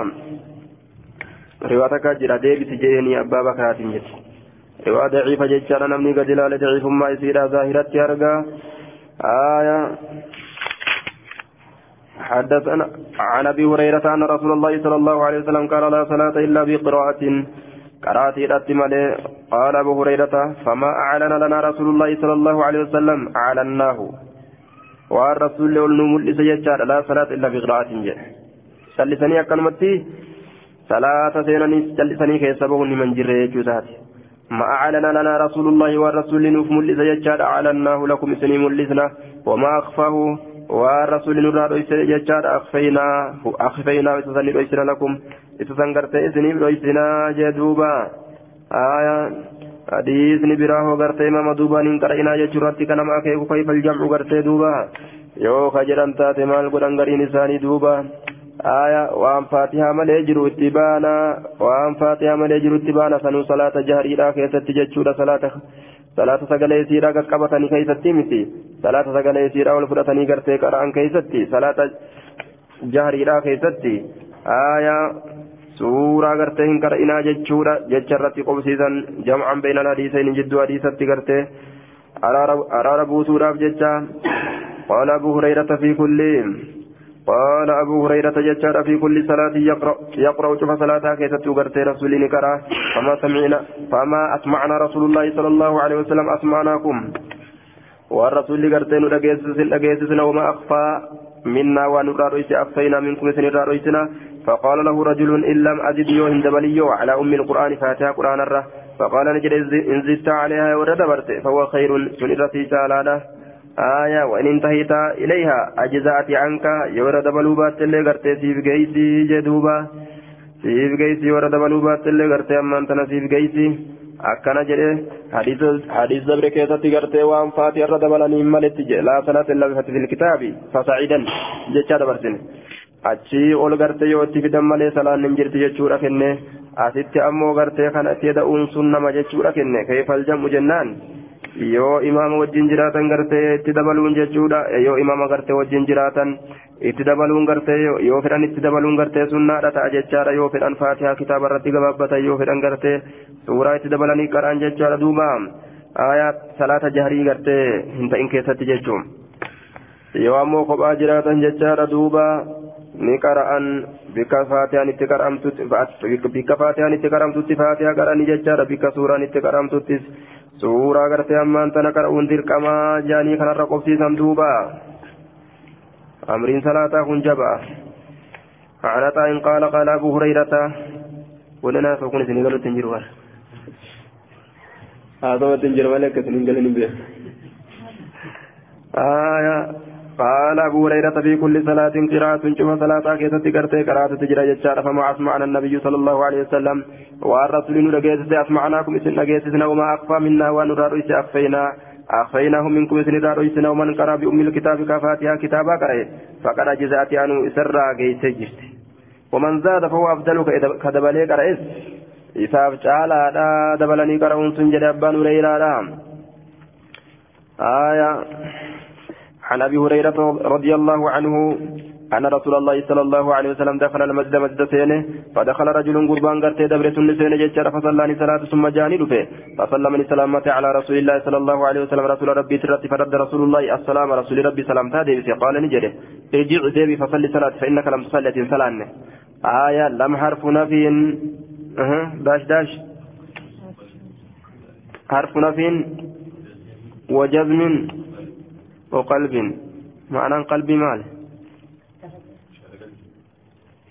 riwaa takka jira deebisi je'eenii abbaa bakraatiin jechi riwaa daciifa jechaadha namni gadi ilaale daciifummaa isiidha zaahiratti argaa aayaa حدثنا عن أبي هريرة أن رسول الله صلى الله عليه وسلم قال لا صلاة إلا بقراءة. قرات الاتمال قال أبو هريرة فما أعلن لنا رسول الله صلى الله عليه وسلم اعلناه والرسول الملء سيجار لا صلاة إلا بقراءة. جاء سلسني أكلمتي. صلاة سينني سلسني كيسبه من جره جوزات ما أعلن لنا رسول الله والرسول نوف ملس جتشاد أعلناه لكم إسني ملسنا. وما أخفاه. والرسول نرى رئيس جتشاد أخفيناه أخفيناه إتسني رئيسنا لكم إتسن قرت إسني رئيسنا جدوبا آية حديثني براه قرت إمام دوبا ننقرئنا جتشرات كنما كيف كيف الجمع قرت دوبا jedhan taate maal godhan gariin isaanii duuba aya waan faatihaa malee jiru itti baana waan faatihaa malee jiru itti baana sanuu salaata jahariidha keessatti jechuudha salaata salaata sagalee isiidha qaqqabatanii keessatti miti salaata sagalee isiidha ol fudhatanii gartee qara'an keessatti salaata jahariidha keessatti aya suuraa gartee hin qara'inaa jechuudha jecha irratti qobsiisan jam'an beeyna hadiiseen jidduu hadiisatti gartee araara buusuudhaaf jecha قال أبو هريرة في كل قال أبو هريرة ججار في كل صلاة يقرأ يقرأ شوف صلاة كيف تغرت رسول نكرا فما سمعنا فما أسمعنا رسول الله صلى الله عليه وسلم أسمعناكم. والرسول قرتين لقيسسنا وما أخفى منا ونرى رئيس أخفينا منكم سنرى رئيسنا فقال له رجل إن لم أزد يوهن دبليو على أم القرآن فاتها قرآن الره فقال نجد إن زدت عليها ورد فهو خير سنرى تعالى آية وإن انتهيت إليها أجزأت عنك يورد بلوبات اللي قرتي سيف قيسي جدوبا سيف قيسي ورد بلوبات اللي قرتي أما أنت سيف قيسي jedhe hadiis dabre keessatti gartee waan faati irra dabalanii maletti jedhe laa salaata illa bifati fil kitaabi fasacidan jechaa dabarsine achii ol gartee yoo itti fidan malee salaan hin jirti jechuudha kenne asitti ammoo gartee kana itti da'uun sun nama jechuudha kenne keefal jam'u jennaan yoo imaama wajjin jiraatan gartee itti dabaluun jechuudha. Yoo imaama gartee wajjin jiraatan itti dabaluun gartee yoo fedhan itti dabaluun gartee sunnaadha ta'a jechaadha. Yoo fedhan faatihaa kitaaba irratti gabaabbatan yoo fedhan gartee suuraa itti dabalanii qaraan jechaadha. Duuba aayaa salaata jaharii gartee hin ta'in keessatti jechuun. Yoo ammoo kophaa jiraatan jechaadha. Duuba ni qara'an. Bikka faatiyaan itti qaramtutti faatiyaa qara'anii jechaadha. Bikka suuraan itti qaramtuttis suuraa gartee ammaan tana qara'uun dirqamaa jaanii kanarra qobsiisan duuba amriin salaataa kun jabaa عن عطاء قال قال أبو هريرة ولنا فكون سنقل تنجر ور هذا تنجر ملك سنقل نبيه آية قال أبو هريرة في كل صلاة قراءة شوف صلاة كيست قراءة تجرى جتشار فما أسمعنا النبي صلى الله عليه وسلم. والرسول نرجيت أسمعناكم إسن نجيتنا وما أخفى منا ونرى أخفينا. أخفيناه منكم إسن رأيتنا ومن قرأ بأم الكتاب كفاتها كتابا قرأ. فقد أجزأت عنه إسرى جيت ومن زاد فهو أفضل كدبلي قرأ. إساف تعالى دبلني قرأ سنجد أبان ريلا آية. عن أبي هريرة رضي الله عنه أن رسول الله صلى الله عليه وسلم دخل المسجد مسجد سينه فدخل رجل قربان قرتي دبر سن سينه ججر فصلاني صلاة ثم جاني دفه فسلمني سلامة على رسول الله صلى الله عليه وسلم رسول ربي ترتي فرد رسول الله السلام رسول ربي سلام تادي قال نجري. ارجع ديبي فصلي صلاة فإنك لم تصلي سلانه آية لم حرف نفي أه. داش داش. حرف نفي وجزم. وقلب. معنى قلبي مال.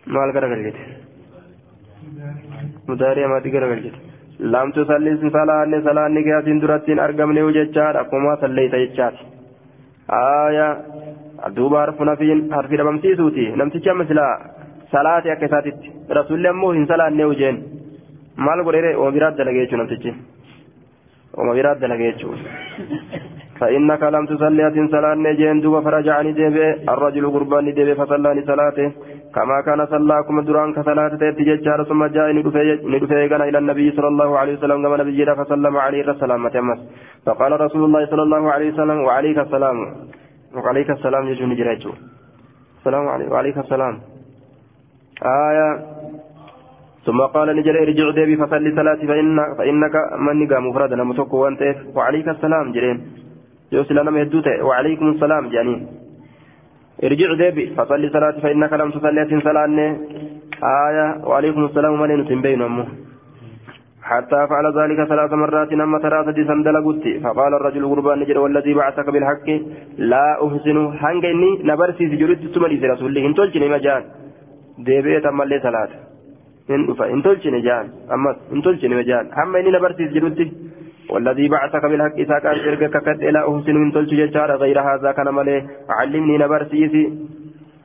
مال غرغل جت مداري ما جت لم تصلي صلاة صلاة نجاتين درتين أرقمني وجتشار أقوما صليت جتشار آية. دوبا حرف نفين. حرف ربمتي سوتي نمتي مثلا صلاة أكساتت رسول الله موهن صلاة نيوجين مال غريري ومبراد دلقيتشو نمتي ومبراد دلقيتشو. فإنك لم تصلي أتن صلاة نجين دوبا فرجعني ديبي الرجل قربان ديبي فصلاني صلاته كما كان صلاكم دران كصلاة تججار ثم جاء ندفع غنا إلى النبي صلى الله عليه وسلم كما نبي فسلم عليه السلام تمس فقال رسول الله صلى الله عليه وسلم وعليك السلام. وعليك السلام يجون جريتو. السلام عليكم وعليك السلام. آية. ثم قال نجل ارجع ديبي فصلي صلاتي فإن فإنك من نقام مفردا نمتوك وانت وعليك السلام جرين يوصل لنا مهدوته وعليكم السلام جانين ارجع ديبي. فصلي صلاتي فإنك لم تصلي أتن صلاة. آية. وعليكم السلام من بين أمه حتى فعل ذلك ثلاث مرات نما ترى سديسا دلقتي فقال الرجل قربان نجد والذي بعثك بالحق. لا أحسن هنجني نبرسي سجلت ثم رسول الله. انتولجني مجان ديبي تملي صلاة. hin dhufa hin tolchine jaan ammas hin tolchine jaan hamma inni na barsiis jedhutti والذي بعثك بالحق إذا كان شركك كد لا أحسن من تلت ججار غير هذا كان ملي. علمني نبرسيسي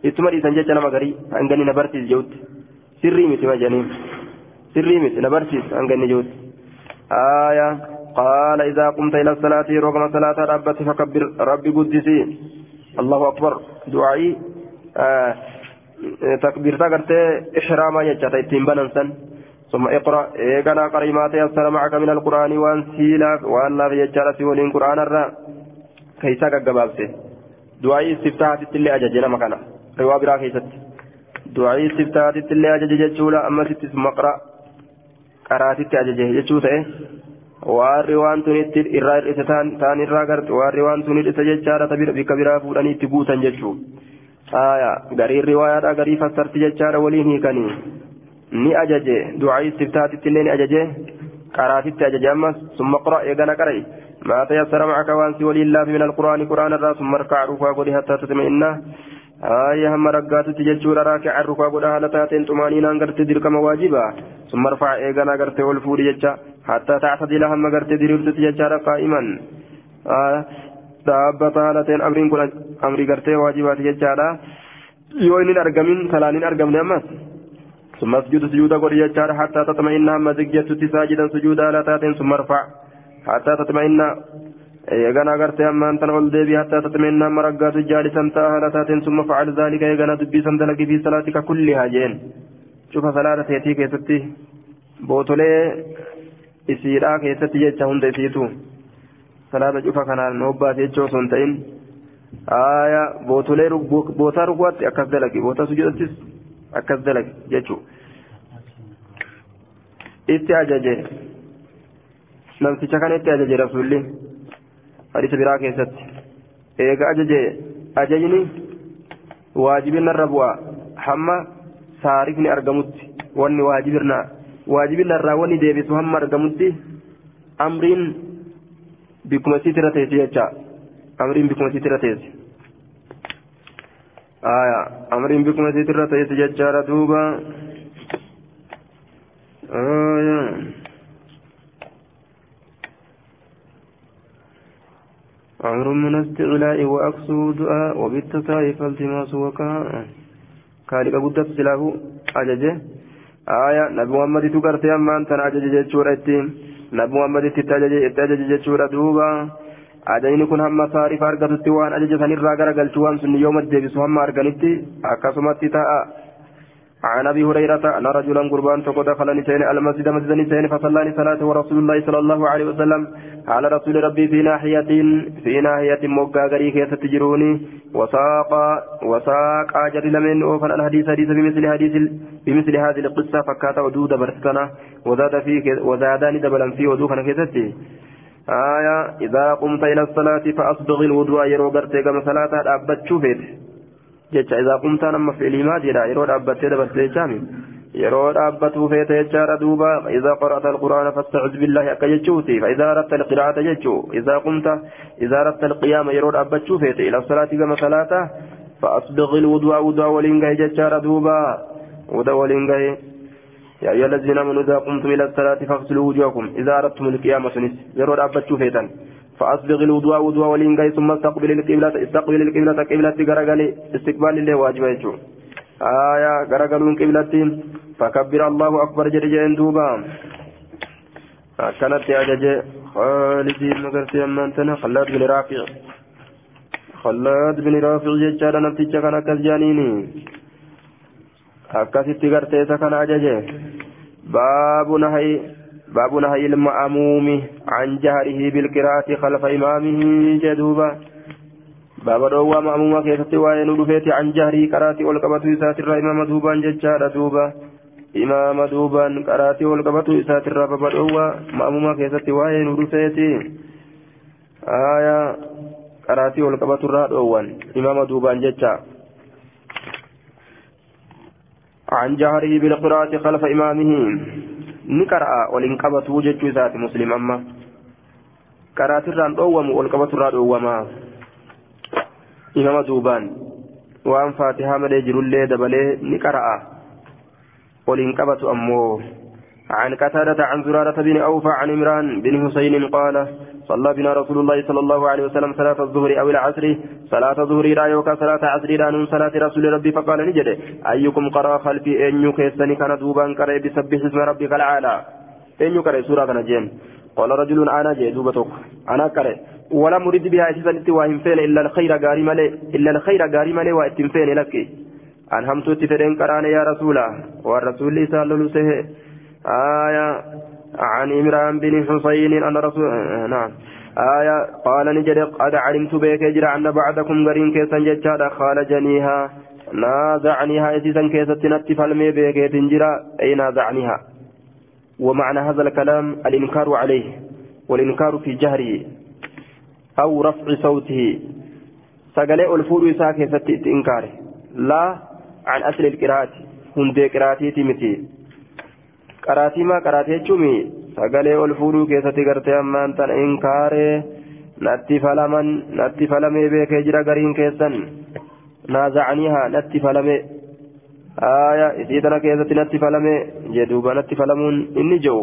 إتما إذا ججنا مغري أنغني نبرسيس جوت سري متي مجانين سري متي نبرسيس أنغني جوت. آية. قال إذا قمت إلى الصلاة رغم صلاة ربك فكبر. ربي قدسي. الله أكبر. دعائي. آه. تكبير تكرت إحراما يجتا يتنبنا سن. ثم اقرأ إيقنا قريمات يسر معك من القرآن وان سيلاف وان لا يجعل سيولين قرآن الرا كيسا قبابسه دعائي استفتاحات اللي أججنا مكانا رواب را كيست دعائي استفتاحات اللي أجج ججولا أما ست ثم اقرأ قراتت أججه ججوتا إيه warri waan tunitti irraa hir'ise taan irraa garte warri waan tun hir'ise jechaadha bikka biraa fuudhanii itti guutan jechuu aya garii riwaayaadha garii fassarti jechaadha waliin hiikanii ni ajaje. Du'aa istiftaatitti illee ni ajaje. Qaraatitti ajaje. Ammas summa qura eegana qarai. ما تيسر معك وانسي ولي الله من القرآن قرآن الراس اركع ركوع قولي حتى تطمئن آية هم رقات تججور راكع الركوع قولها هالتاتين طمانينا انقرت درك مواجبا ثم ارفع ايقنا قرت والفور ججا حتى تعتدل هم قرت دربت تججار قائما آه دابة هالتين أمرين كل أمري قرت واجبات ججارا يوين أرقمين ثلانين أرقمين أمس ثم اسجد سجودا قولي ججار حتى تطمئن هم زجت ساجدا سجودا لا تاتين ثم ارفع حتى تطمئن eegana agartee ammaan tana ol deebii hattaa tatmeenna amma raggaatu jaalisan ta'a haala taateen summa facal zaalika eegana dubbiisan dalagi fi salaatika kullihaa jeen cufa salaata teetii keessatti bootolee isiidhaa keessatti jecha hunda isiitu salaata cufa kanaan hobbaate jechoo osoo hin ta'in aya bootolee bootaa rukuwaatti akkas dalagi bootaa sujuudattis namticha kana itti ajaje rasuulli hadiisa biraa keessatti eega ajaje ajajni waajibin narra bu'a hamma saarifni argamutti wanni waajibirna waajibin narraa wanni deebisu hamma argamutti amriin bikkuma isiit irra teessi jecha amriin bikkuma isiit irra teessi amriin bikkuma isiit irra teessi jechaadha duuba aya أمر من استغلاء وأكسو دعاء وبالتساء فالتماس وكاء كالك قدت سلاه أججه. آية نبي محمد تقرت أما أنت أجج جتشورة نبي محمد تتجج جتشورة دوبا. Ajajni kun hamma saarifa argatutti waan ajaja sanirraa garagalchu waan sun yooma deebisu hamma arganitti akkasumatti ta'a. عن ابي هريره ان رجلا قربان فقد دخل نسين المسجد مسجد نسين فصلى صلاه ورسول الله صلى الله عليه وسلم على رسول ربي في ناحيه في ناحيه موقع غريك تجروني وساق وساق اجر لمن اوفن الحديث حديث بمثل حديث بمثل هذه القصة فكات ودود برسكنا وزاد في وزادان دبلا في ودوخنا كيستي آية إذا قمت إلى الصلاة فأصبغ الوضوء يرو قرتي كما صلاة أبت شوفت jecha isaa qumtaa nama fi'ilimaa jedha yeroo dhaabbattee dabarsee jechaami yeroo dhaabbatuu feete jechaadha duuba idaa qara'ata alquraana fastacid billaahi akka jechuuti faidaa aratta alqiraa'ata jechuu idaa qumta idaa aratta alqiyaama yeroo dhaabbachuu feete ila salaati gama salaata فأصبغ الوضوء وضوء ولينغا جتشار دوبا وضوء ولينغا يا أيها الذين آمنوا إذا قمتم إلى الصلاة فاغسلوا وجوهكم. إذا أردتم القيامة سنس يرون أبتشوا فيتا فأصبغ الوضوء وضوء ولينغاي ثم استقبل القبلة استقبل القبلة قبلة غرغلي استقبال الله واجب يجو آية غرغلون قبلة فكبر الله أكبر جل دوبا. كانت أجج خالد مغرتي أمان تنا خلاد بن رافع. خلاد بن رافع ججال نفتيجا كان كالجانيني akkasitti gartee isa kana ajaje. Baabu nahay باب نهي المأموم عن جهره بالقراءة خلف إمامه جدوبا باب روى مأموم كيف وين رفيت عن جهره قراءة والقبة ساتر إمام دوبا ججار دوبا إمام دوبا قراءة والقبة ساتر باب روى مأموم كيف وين رفيت آية قراءة والقبة الرادوان إمام دوبا ججار عن جهره بالقراءة خلف إمامه waliin qabatu jechuu isaati muslim amma qaraatirraan dhoowwamu ol qabaturraa dhoowwama imama duubaan waan faatihaa malee jirullee dabalee ni qara'a ولنقبت أمو عن قتادة عن زرارة بن أوفى عن عمران بن حسين قال صلى بنا رسول الله صلى الله عليه وسلم صلاة الظهر أو العصر. صلاة الظهر لا يوكا صلاة عصر لا نون صلاة رسول ربي فقال نجد أيكم قرأ خلفي أن يكيسني كان دوبان قرأ بسبح اسم ربك العالى أن يقرأ سورة نجين قال رجل أنا جي دوبتك أنا قرأ. ولا مريد بها إسسان واهم فين إلا الخير غاري مالي إلا الخير غاري مالي وإتم فين لك. أن همتو تفرين قرآن يا رسولا. والرسول عليه وسلم آية عن إمران بن حسين أن رسول نعم. آية قال نجد قد علمت بك جرى أن بعدكم غرين كيسا ججاد خالجنيها نازعنيها إسيسا كيسا تنتف المي بك تنجرى أي نازعنيها. ومعنى هذا الكلام الإنكار عليه والإنكار في جهره أو رفع صوته. سقلي الفور إساء كيسا إنكاره. لا عن أصل القراءة. هندي قراءتي متي qaraatii maa qaraatee jechuumi sagalee ol fuudhuu keessatti gartee ammaan tan inkaaree natti falaman natti falamee beekee jira gariin keessan naazacaniihaa natti falame haaya isii tana keessatti natti falame jedhuuba natti falamuun inni jiru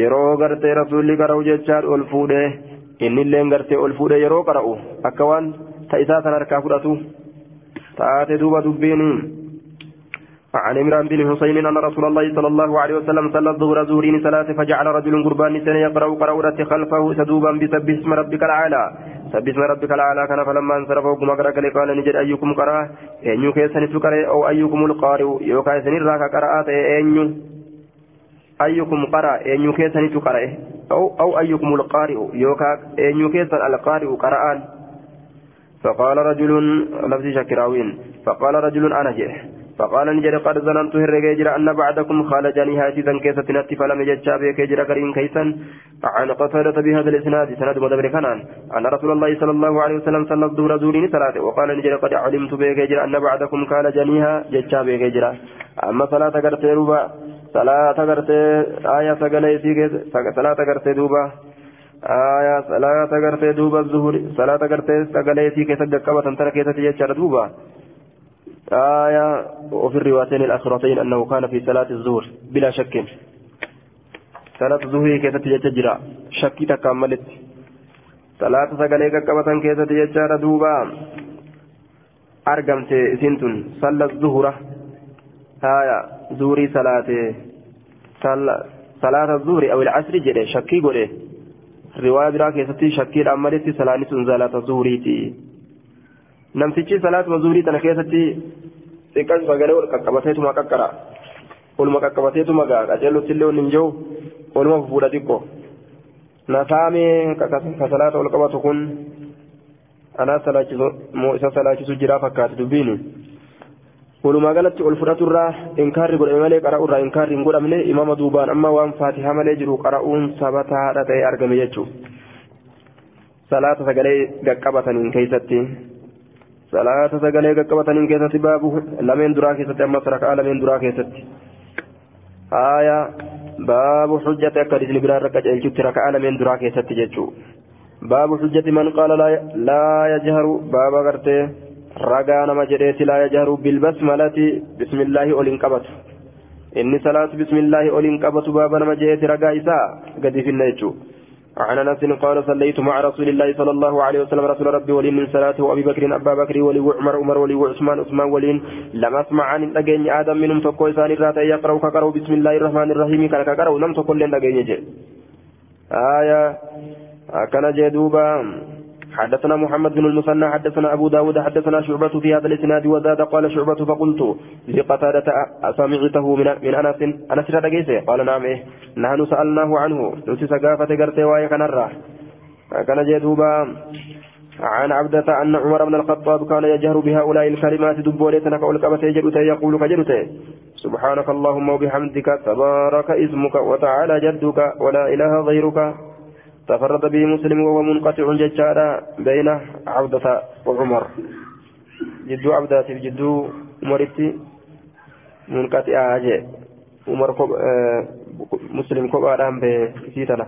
yeroo gartee rasuulli qara'u jechaan ol fuudhee innilleen gartee ol fuudhee yeroo qara'u akka waan ta'isaa san harkaa fudhatu taate duuba dubbiiniin. عن عمران بن حسين أن رسول الله صلى الله عليه وسلم صلى الظهر زورين ثلاث فجعل رجل قربان سنة يقرأ قرأورة خلفه سدوبا بسبح اسم ربك الأعلى. سبح اسم ربك الأعلى. كان فلما انصرف وكما قرأ قال نجد أيكم قرأ؟ أن يكيسن سكر أو أيكم القارئ؟ يوكايسن الراك قرأت. أن أيكم قرأ. أن يكيسن تقرأ أو أو أيكم القارئ؟ يوكا أن يكيسن القارئ قرآن فقال رجل لفظ شكراوين. فقال رجل أنا جه فقال نجد قد ظننت هرجيجر أن بعدكم خالجني هاتفا كيسة نتي فلم يجتشا بكيجر كريم كيسا. عن قتادة بهذا الإسناد سند مدبر كنان. أن رسول الله صلى الله عليه وسلم صلى الظهر زورين ثلاثة وقال نجد قد علمت بكيجر أن بعدكم خالجنيها جتشا بكيجر أما صلاة قرتي ربا صلاة قرتي آية سقليتي صلاة قرتي دوبا آية صلاة قرتي دوبا الظهر صلاة قرتي سقليتي كيسا قبة تركيتي جتشا دوبا. آية وفي الروايتين الأخرتين أنه كان في صلاة الظهر بلا شك. صلاة الظهر كيف تجرى شك تكملت صلاة سقليك كبة كيف تجرى دوبا. أرقمت سنتن صلى الظهر. آية زوري صلاة. صلاة الظهر أو العصر جري شكي قولي رواية برا كيف شكي الأمالتي صلاة صلاة الظهريتي namtichi salaatuma zuurii tana keessatti xiqqaan sagalee ol qaqqabateetuma qaqqara oluma qaqqabateetuma gaa qaceellutti illee hin jiru oluma fufuudha xiqqoo nasaamee ka salaata ol qabatu kun anaa salaachisu moo isa salaachisu jiraa fakkaate dubbiini walumaa galatti ol fudhaturraa inkaarri godhame malee qara'urraa inkaarri hin godhamne imama duubaan amma waan faatihaa malee jiru qara'uun sabataadha ta'ee argame jechuudha salaata sagalee qaqqabataniin keessatti. صلاة سجلة قبطن كيست باب لمن درا كيست أما سركا لمن درا كيست آية باب حجة أكدس نبرا ركع الجت ركع لمن درا كيست جتشو باب حجة من قال لا لا يجهر باب غرته رقا نما جريت لا يجهر بالبسملة بسم الله أولين قبط إني صلاة بسم الله أولين قبط باب نما جريت رقا إساء قد في النيتشو عن أنس قال صليت مع رسول الله صلى الله عليه وسلم. رسول ربي ولي من صلاته وأبي بكر أبا بكر ولي وعمر عمر ولي وعثمان عثمان ولي. لم أسمع عن الاجين آدم منهم تقوى سان الرات يقرا كقرا بسم الله الرحمن الرحيم. كقرا لم تقل لنا اجين آية. كان جدوبا حدثنا محمد بن المثنى حدثنا أبو داود حدثنا شعبة في هذا الإسناد وزاد قال شعبة فقلت لقتادة أسمعته من من أنس. أنس قال نعم إيه. نحن سألناه عنه. نسي سقافة قرتي كان الراه كان جدوبا عن عبدة أن عمر بن الخطاب كان يجهر بهؤلاء الكلمات دبولتنا كأولكبة يجرته يقول كجرته سبحانك اللهم وبحمدك تبارك اسمك وتعالى جدك ولا إله غيرك. تفرد به مسلم وهو منقطع ججارا بين عبدة وعمر. جدو عبدة جدو عمرتي منقطع أجي. عمر كوب آه مسلم كوب آدم بسيتنا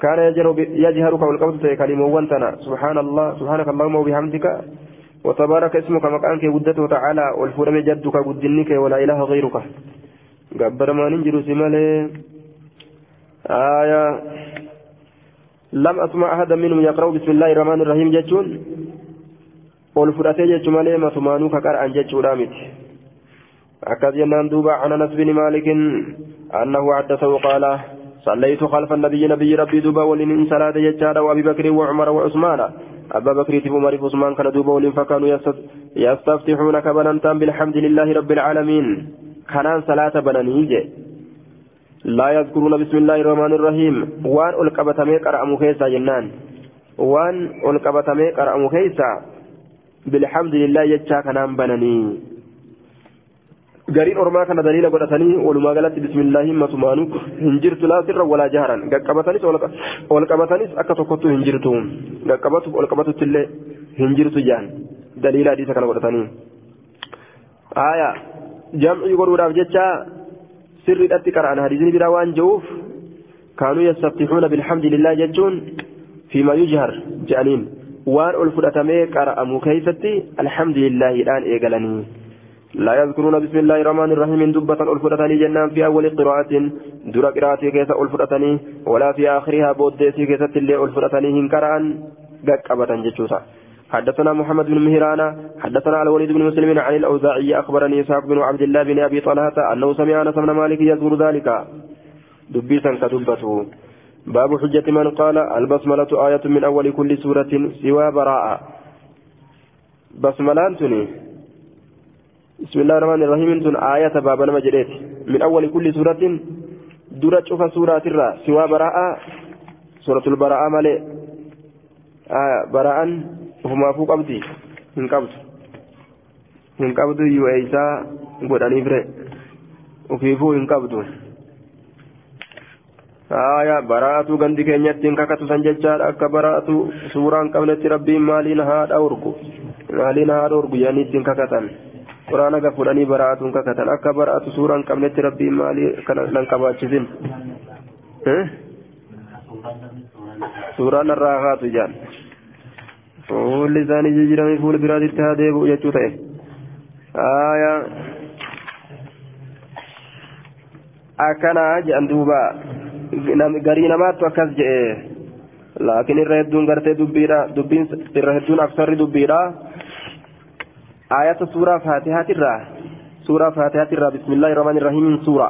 كان يجهر يجهر قول قبضة كلمة سبحان الله سبحانك اللهم وبحمدك. وتبارك اسمك مكانك ودته وتعالى والفرم جدك قدنك ولا إله غيرك. قبر ما ننجر سمالي. آية لم أسمع أحدا منهم يقرأ بسم الله الرحمن الرحيم جتون والفرأتي جتو مالي ما تمانو كقرأ جتو رامت أكاد ينان دوبا عن أنس بن مالك أنه حدثه قال صليت خلف النبي نبي ربي دوبا ولن صلاة جتشارا وأبي بكر وعمر وعثمان. أبا بكر وعمر وعثمان كان دوبا ولن فكانوا يستفتحون كبنانتان بالحمد لله رب العالمين. كانان صلاة بنانيجي. لا يذكرون بسم الله الرحمن الرحيم وان القبتمي قرأ مخيسا جنان وان القبتمي قرأ مخيسا بالحمد لله يجا كانان بناني gariin ormaa kana daliila godhatanii walumaa galatti bismillaahi matumaanu hin jirtu laa sirra walaa jaharan gaqqabatanis ol qabatanis akka tokkottu hin jirtu gaqqabatuuf ol qabatutti illee hin jirtu jaan daliila hadiisa kana godhatanii jecha sirriidhatti qara'an hadiisni biraa waan je'uuf kaanuu yastaftixuuna bilhamdi lillah jechuun fiima yujhar je'aniin waan ol fudhatamee qara'amu keeysatti alhamdulillaahiidhaan eegalanii لا يذكرون بسم الله الرحمن الرحيم دبة ألفرتني جنان في أول قراءة در قراءة كيس ألفرتني ولا في آخرها بود كيس اللي ألفرتني هنكران قبة جتشوسا حدثنا محمد بن مهران حدثنا الوليد بن مسلم عن الأوزاعي أخبرني إسحاق بن عبد الله بن أبي طلحة أنه سمع أنس بن مالك يذكر ذلك. دبيسا كدبته باب حجة من قال البسملة آية من أول كل سورة سوى براءة. بسملان تني بسم الله الرحمن الرحيم تن آية باب المجريت من أول كل سورة درة شوف سورة الرا سوى براءة. سورة البراءة مالي. آية براءة. وما فوق أبدي من قبض من قبض يوئيسا قداني فري وكيفو من قبض آية براءة غندي كينيت كاكتو سنججار أكا براءة سورة قبلت ربي مالين هاد أورغو مالين هاد أورغو يعني تين كاكتان quraana ga fudhanii baraa'atuun kakatan. Akka baraa'atu suuraan qabnetti rabbiin maalii kana nan qabaachisin? Suuraan irraa haatu jaan. Fuulli isaanii jijjiiramee fuula biraatitti haa deebi'u jechuu ta'e aayaa akkana jedhan duuba garii namaattu akkas jedhe laakiin irra hedduun gartee dubbiidha dubbiin irra hedduun aksarri dubbiidha آية سورة فاتحة الرا سورة فاتحة الرا بسم الله الرحمن الرحيم سورة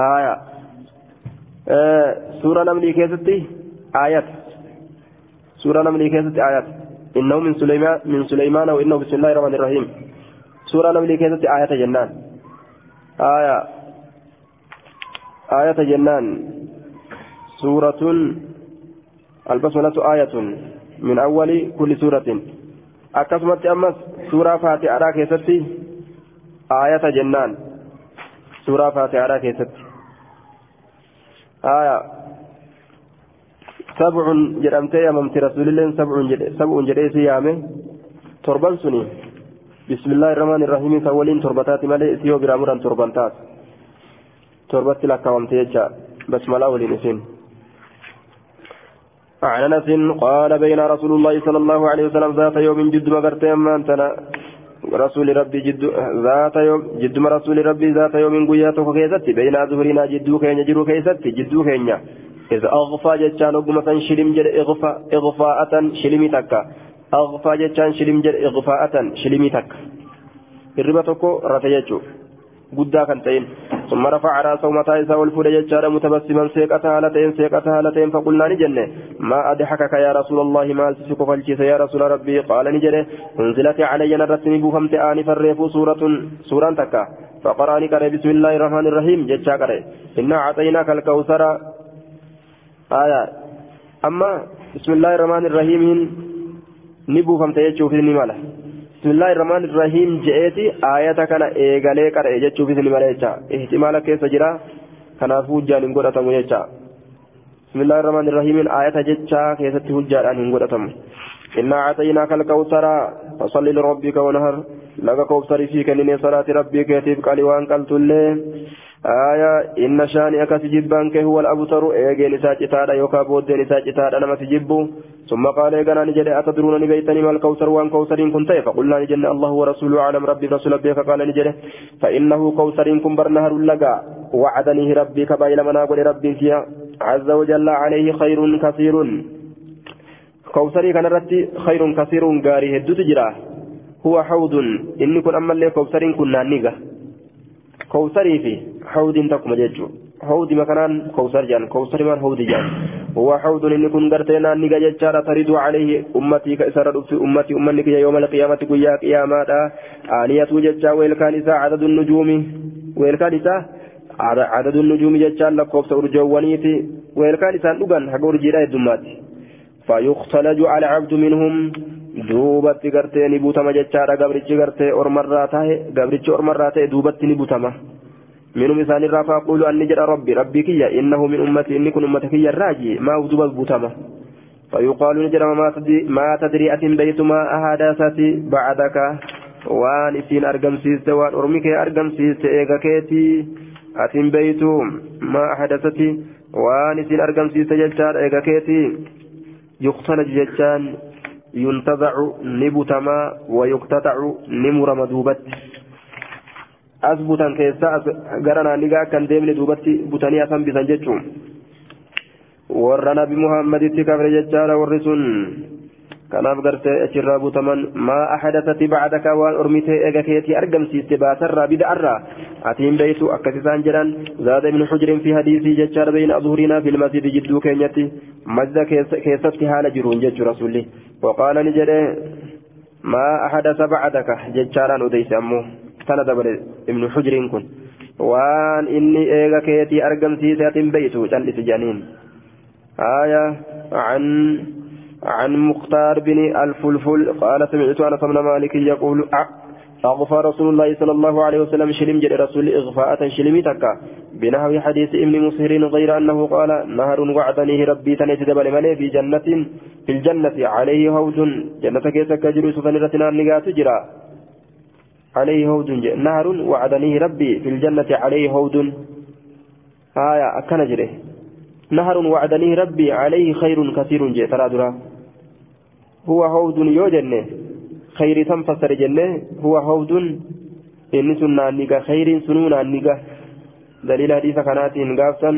آية آه سورة نملي كيستي آيات آيات إنه من سليمان من سليمان وإنه بسم الله الرحمن الرحيم سورة نملي كيستي آية جنان آية آية جنان سورة البسملة آية من أول كل سورة akkasumatti ammas suuraa faatihaadhaa keessatti aayata jennaan. Suuraa faatihaadhaa keessatti. Aya jedhamtee yamamti rasuulilleen sabcun jedhee si yaame torban suni بسم الله الرحمن الرحيم isa waliin torbataati malee isii yoo biraa muran torban taat torbatti lakkaawamte jecha basmalaa waliin isin عن انس قال بين رسول الله صلى الله عليه وسلم ذات يوم جد مغرت ما انتنا رسول ربي جد ذات يوم جد رسول ربي ذات يوم قياته كيستي بين ظهرنا جدو كينيا جرو كيستي جدو كينيا إذا أغفى جتان وقمة شلم جل إغفاء إغفاءة شلمي تكا. أغفى جتان شلم جل إغفاءة شلمي تكا. الربا رتيجو guddaa kan ta'in ثم رفع راسه متى إسا والفود ججار متبسما سيقة هالتين سيقة هالتين فقلنا نجنة ما أضحكك يا رسول الله؟ ما ألتسك فالجيس يا رسول ربي؟ قال نجنة أنزلت علي نرتني بفمت آني فريف سورة سورة تكا. فقرأني كره بسم الله الرحمن الرحيم. ججا كره إنا أعطيناك الكوثر آية. أما بسم الله الرحمن الرحيم نبو فمت يجوف نماله بسم الله الرحمن الرحيم جئتي آية كان إيغالي في سنما ليجا احتمال كيف جرا؟ كان فوجا نقول أتمو يجا بسم الله الرحمن الرحيم آية جتشا كيف أن نقول أتمو إنا أعطيناك الكوثر فصل لربك ونهر. لك كوثر فيك لني صلاة ربك يتيب قال وان قلت آية إن شانئك تجبانك هو الأبتر إيجي نساء جتادا يوكا بود نساء جتادا لما تجبو ثم قال إيجانا نجد أتدرون نبيتني ما الكوثر وأن كوثر كنت فقلنا نجد الله ورسوله أعلم ربي رسول بك قال نجد فإنه كوثر كن برنهر لقى وعدني ربي كبايل مناقل ربي فيها عز وجل عليه خير كثير كوثري كان رتي خير كثير غاري هدو تجراه هو حوض إني كن أما اللي كوثر كن نانيغا كوثري في حوض تكما جيجو حوض مكانان كوثر جان كوثر مان حوض جان هو حوض إني كن غرتي نانيغا جيجارا تريد عليه أمتي كإسر في أمتي أمني يوم القيامة قيا قيامات آنية جيجا ويلكانسا عدد النجوم ويلكانسا عدد النجوم جيجان لكوفت أرجوانيتي ويلكانسا نغان حق أرجيرا الدمات فيختلج على عبد منهم duubatti gartee ni butama jechaadha gabrichi gartee ormarraa tahe gabrichi ormarraa ta'e duubatti ni butama minum isaanirraa faaqulu anni jedha rabbi rabbii kiyya innahu min ummati inni kun ummata kiyya irraaji maaf duuba butama فيقال نجرم ما تدري أتم بيت ما أحدثت بعدك وان إسين أرقم سيست وان أرمك أرقم سيست إيغا كيتي أتم بيت ما أحدثت وان إسين أرقم سيست ججار إيغا كيتي يقتل ججان ينتزع نبتما ويقتطع نمرم دوبت أثبتا كيسا غرنا نيغا كان أسان بيسان جيتشون warra nabi muhammaditti kafre jechaadha warri sun kanaaf gartee achirraa butaman maa ahadatati bacdaka waan ormitee ega keetii argamsiiste baasarraa bida'arraa atiin beeytu akkas isaan jedhan zaada ibnu xujrin fi hadiisii jechaadha beyna adhurinaa fi lmasjidi jidduu keenyatti masjida keessatti haala jiruun jechuu rasulli waqaala ni jedhe maa ahadasa bacdaka jechaadhaan odeyse ammoo tana dabale ibnu xujriin kun waan inni eega keetii argamsiise atiin beeytu cal'isi jedhaniin آية عن عن مختار بن الفلفل قال سمعت أنس بن مالك يقول أغفى رسول الله صلى الله عليه وسلم شلم جل رسول إغفاءة شلمي تكا بنحو حديث ابن مسهر غير أنه قال نهر وعدنيه ربي تنيت دبل ملي في جنة في الجنة عليه هود جنة كيسا كجلوس فنرتنا النقات جرا. عليه هود نهر وعدنيه ربي في الجنة عليه هود آية أكن جره نهر وعدني ربي عليه خير كثير جاء ترى هو هود يوجن خير تنفسر جنة. هو هود إن سنة نيجا خير سنون نيجا. دليل حديث كانت إن قافتا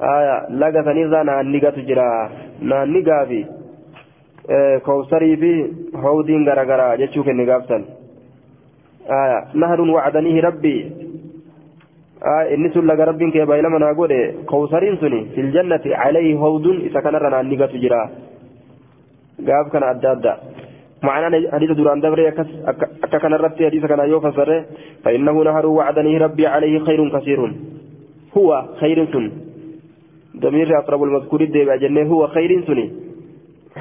آية لقى نيجا نيجا تجرا. نيجا في كوسري في هودين غرغرا جتشوك نيجا آية نهر وعدنيه ربي inni sun laga rabbiin kee baay'ina manaa godhe kawsariin suni fil jannati calayhi hawdun isa kanarra naanni gatu jira gaaf kana adda adda معنى حديث دوران دبري أككن الربط حديث كان يوفى سره فإنه نهر وعدني ربي عليه خير كثير هو خير سن ضمير أقرب المذكور الدبع جنة هو خير سني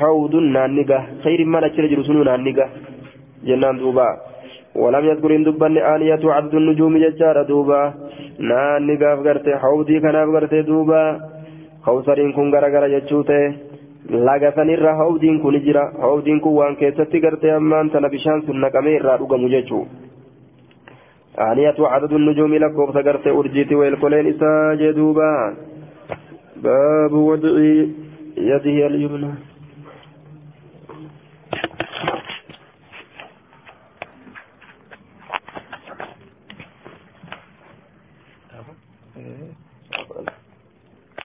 حوض نانقة خير ما نشر جرسون نانقة جنان دوبا. ولم يذكر إن دبن آنية عدد النجوم ججار دوبا hawdii kanaaf garte duuba kawsariin kun garagara jechuu ta'e laga sanirra hawdiin kun jira hawdiin kun waan keessatti garte ammaan tana bishaan sun naqamee irraa dhugamu jechuu aaniyatu cadadu nujuumi lakkoofsa garte urjiiti weelkoleen isaa jee duuba baabu wadci yadihi alyumna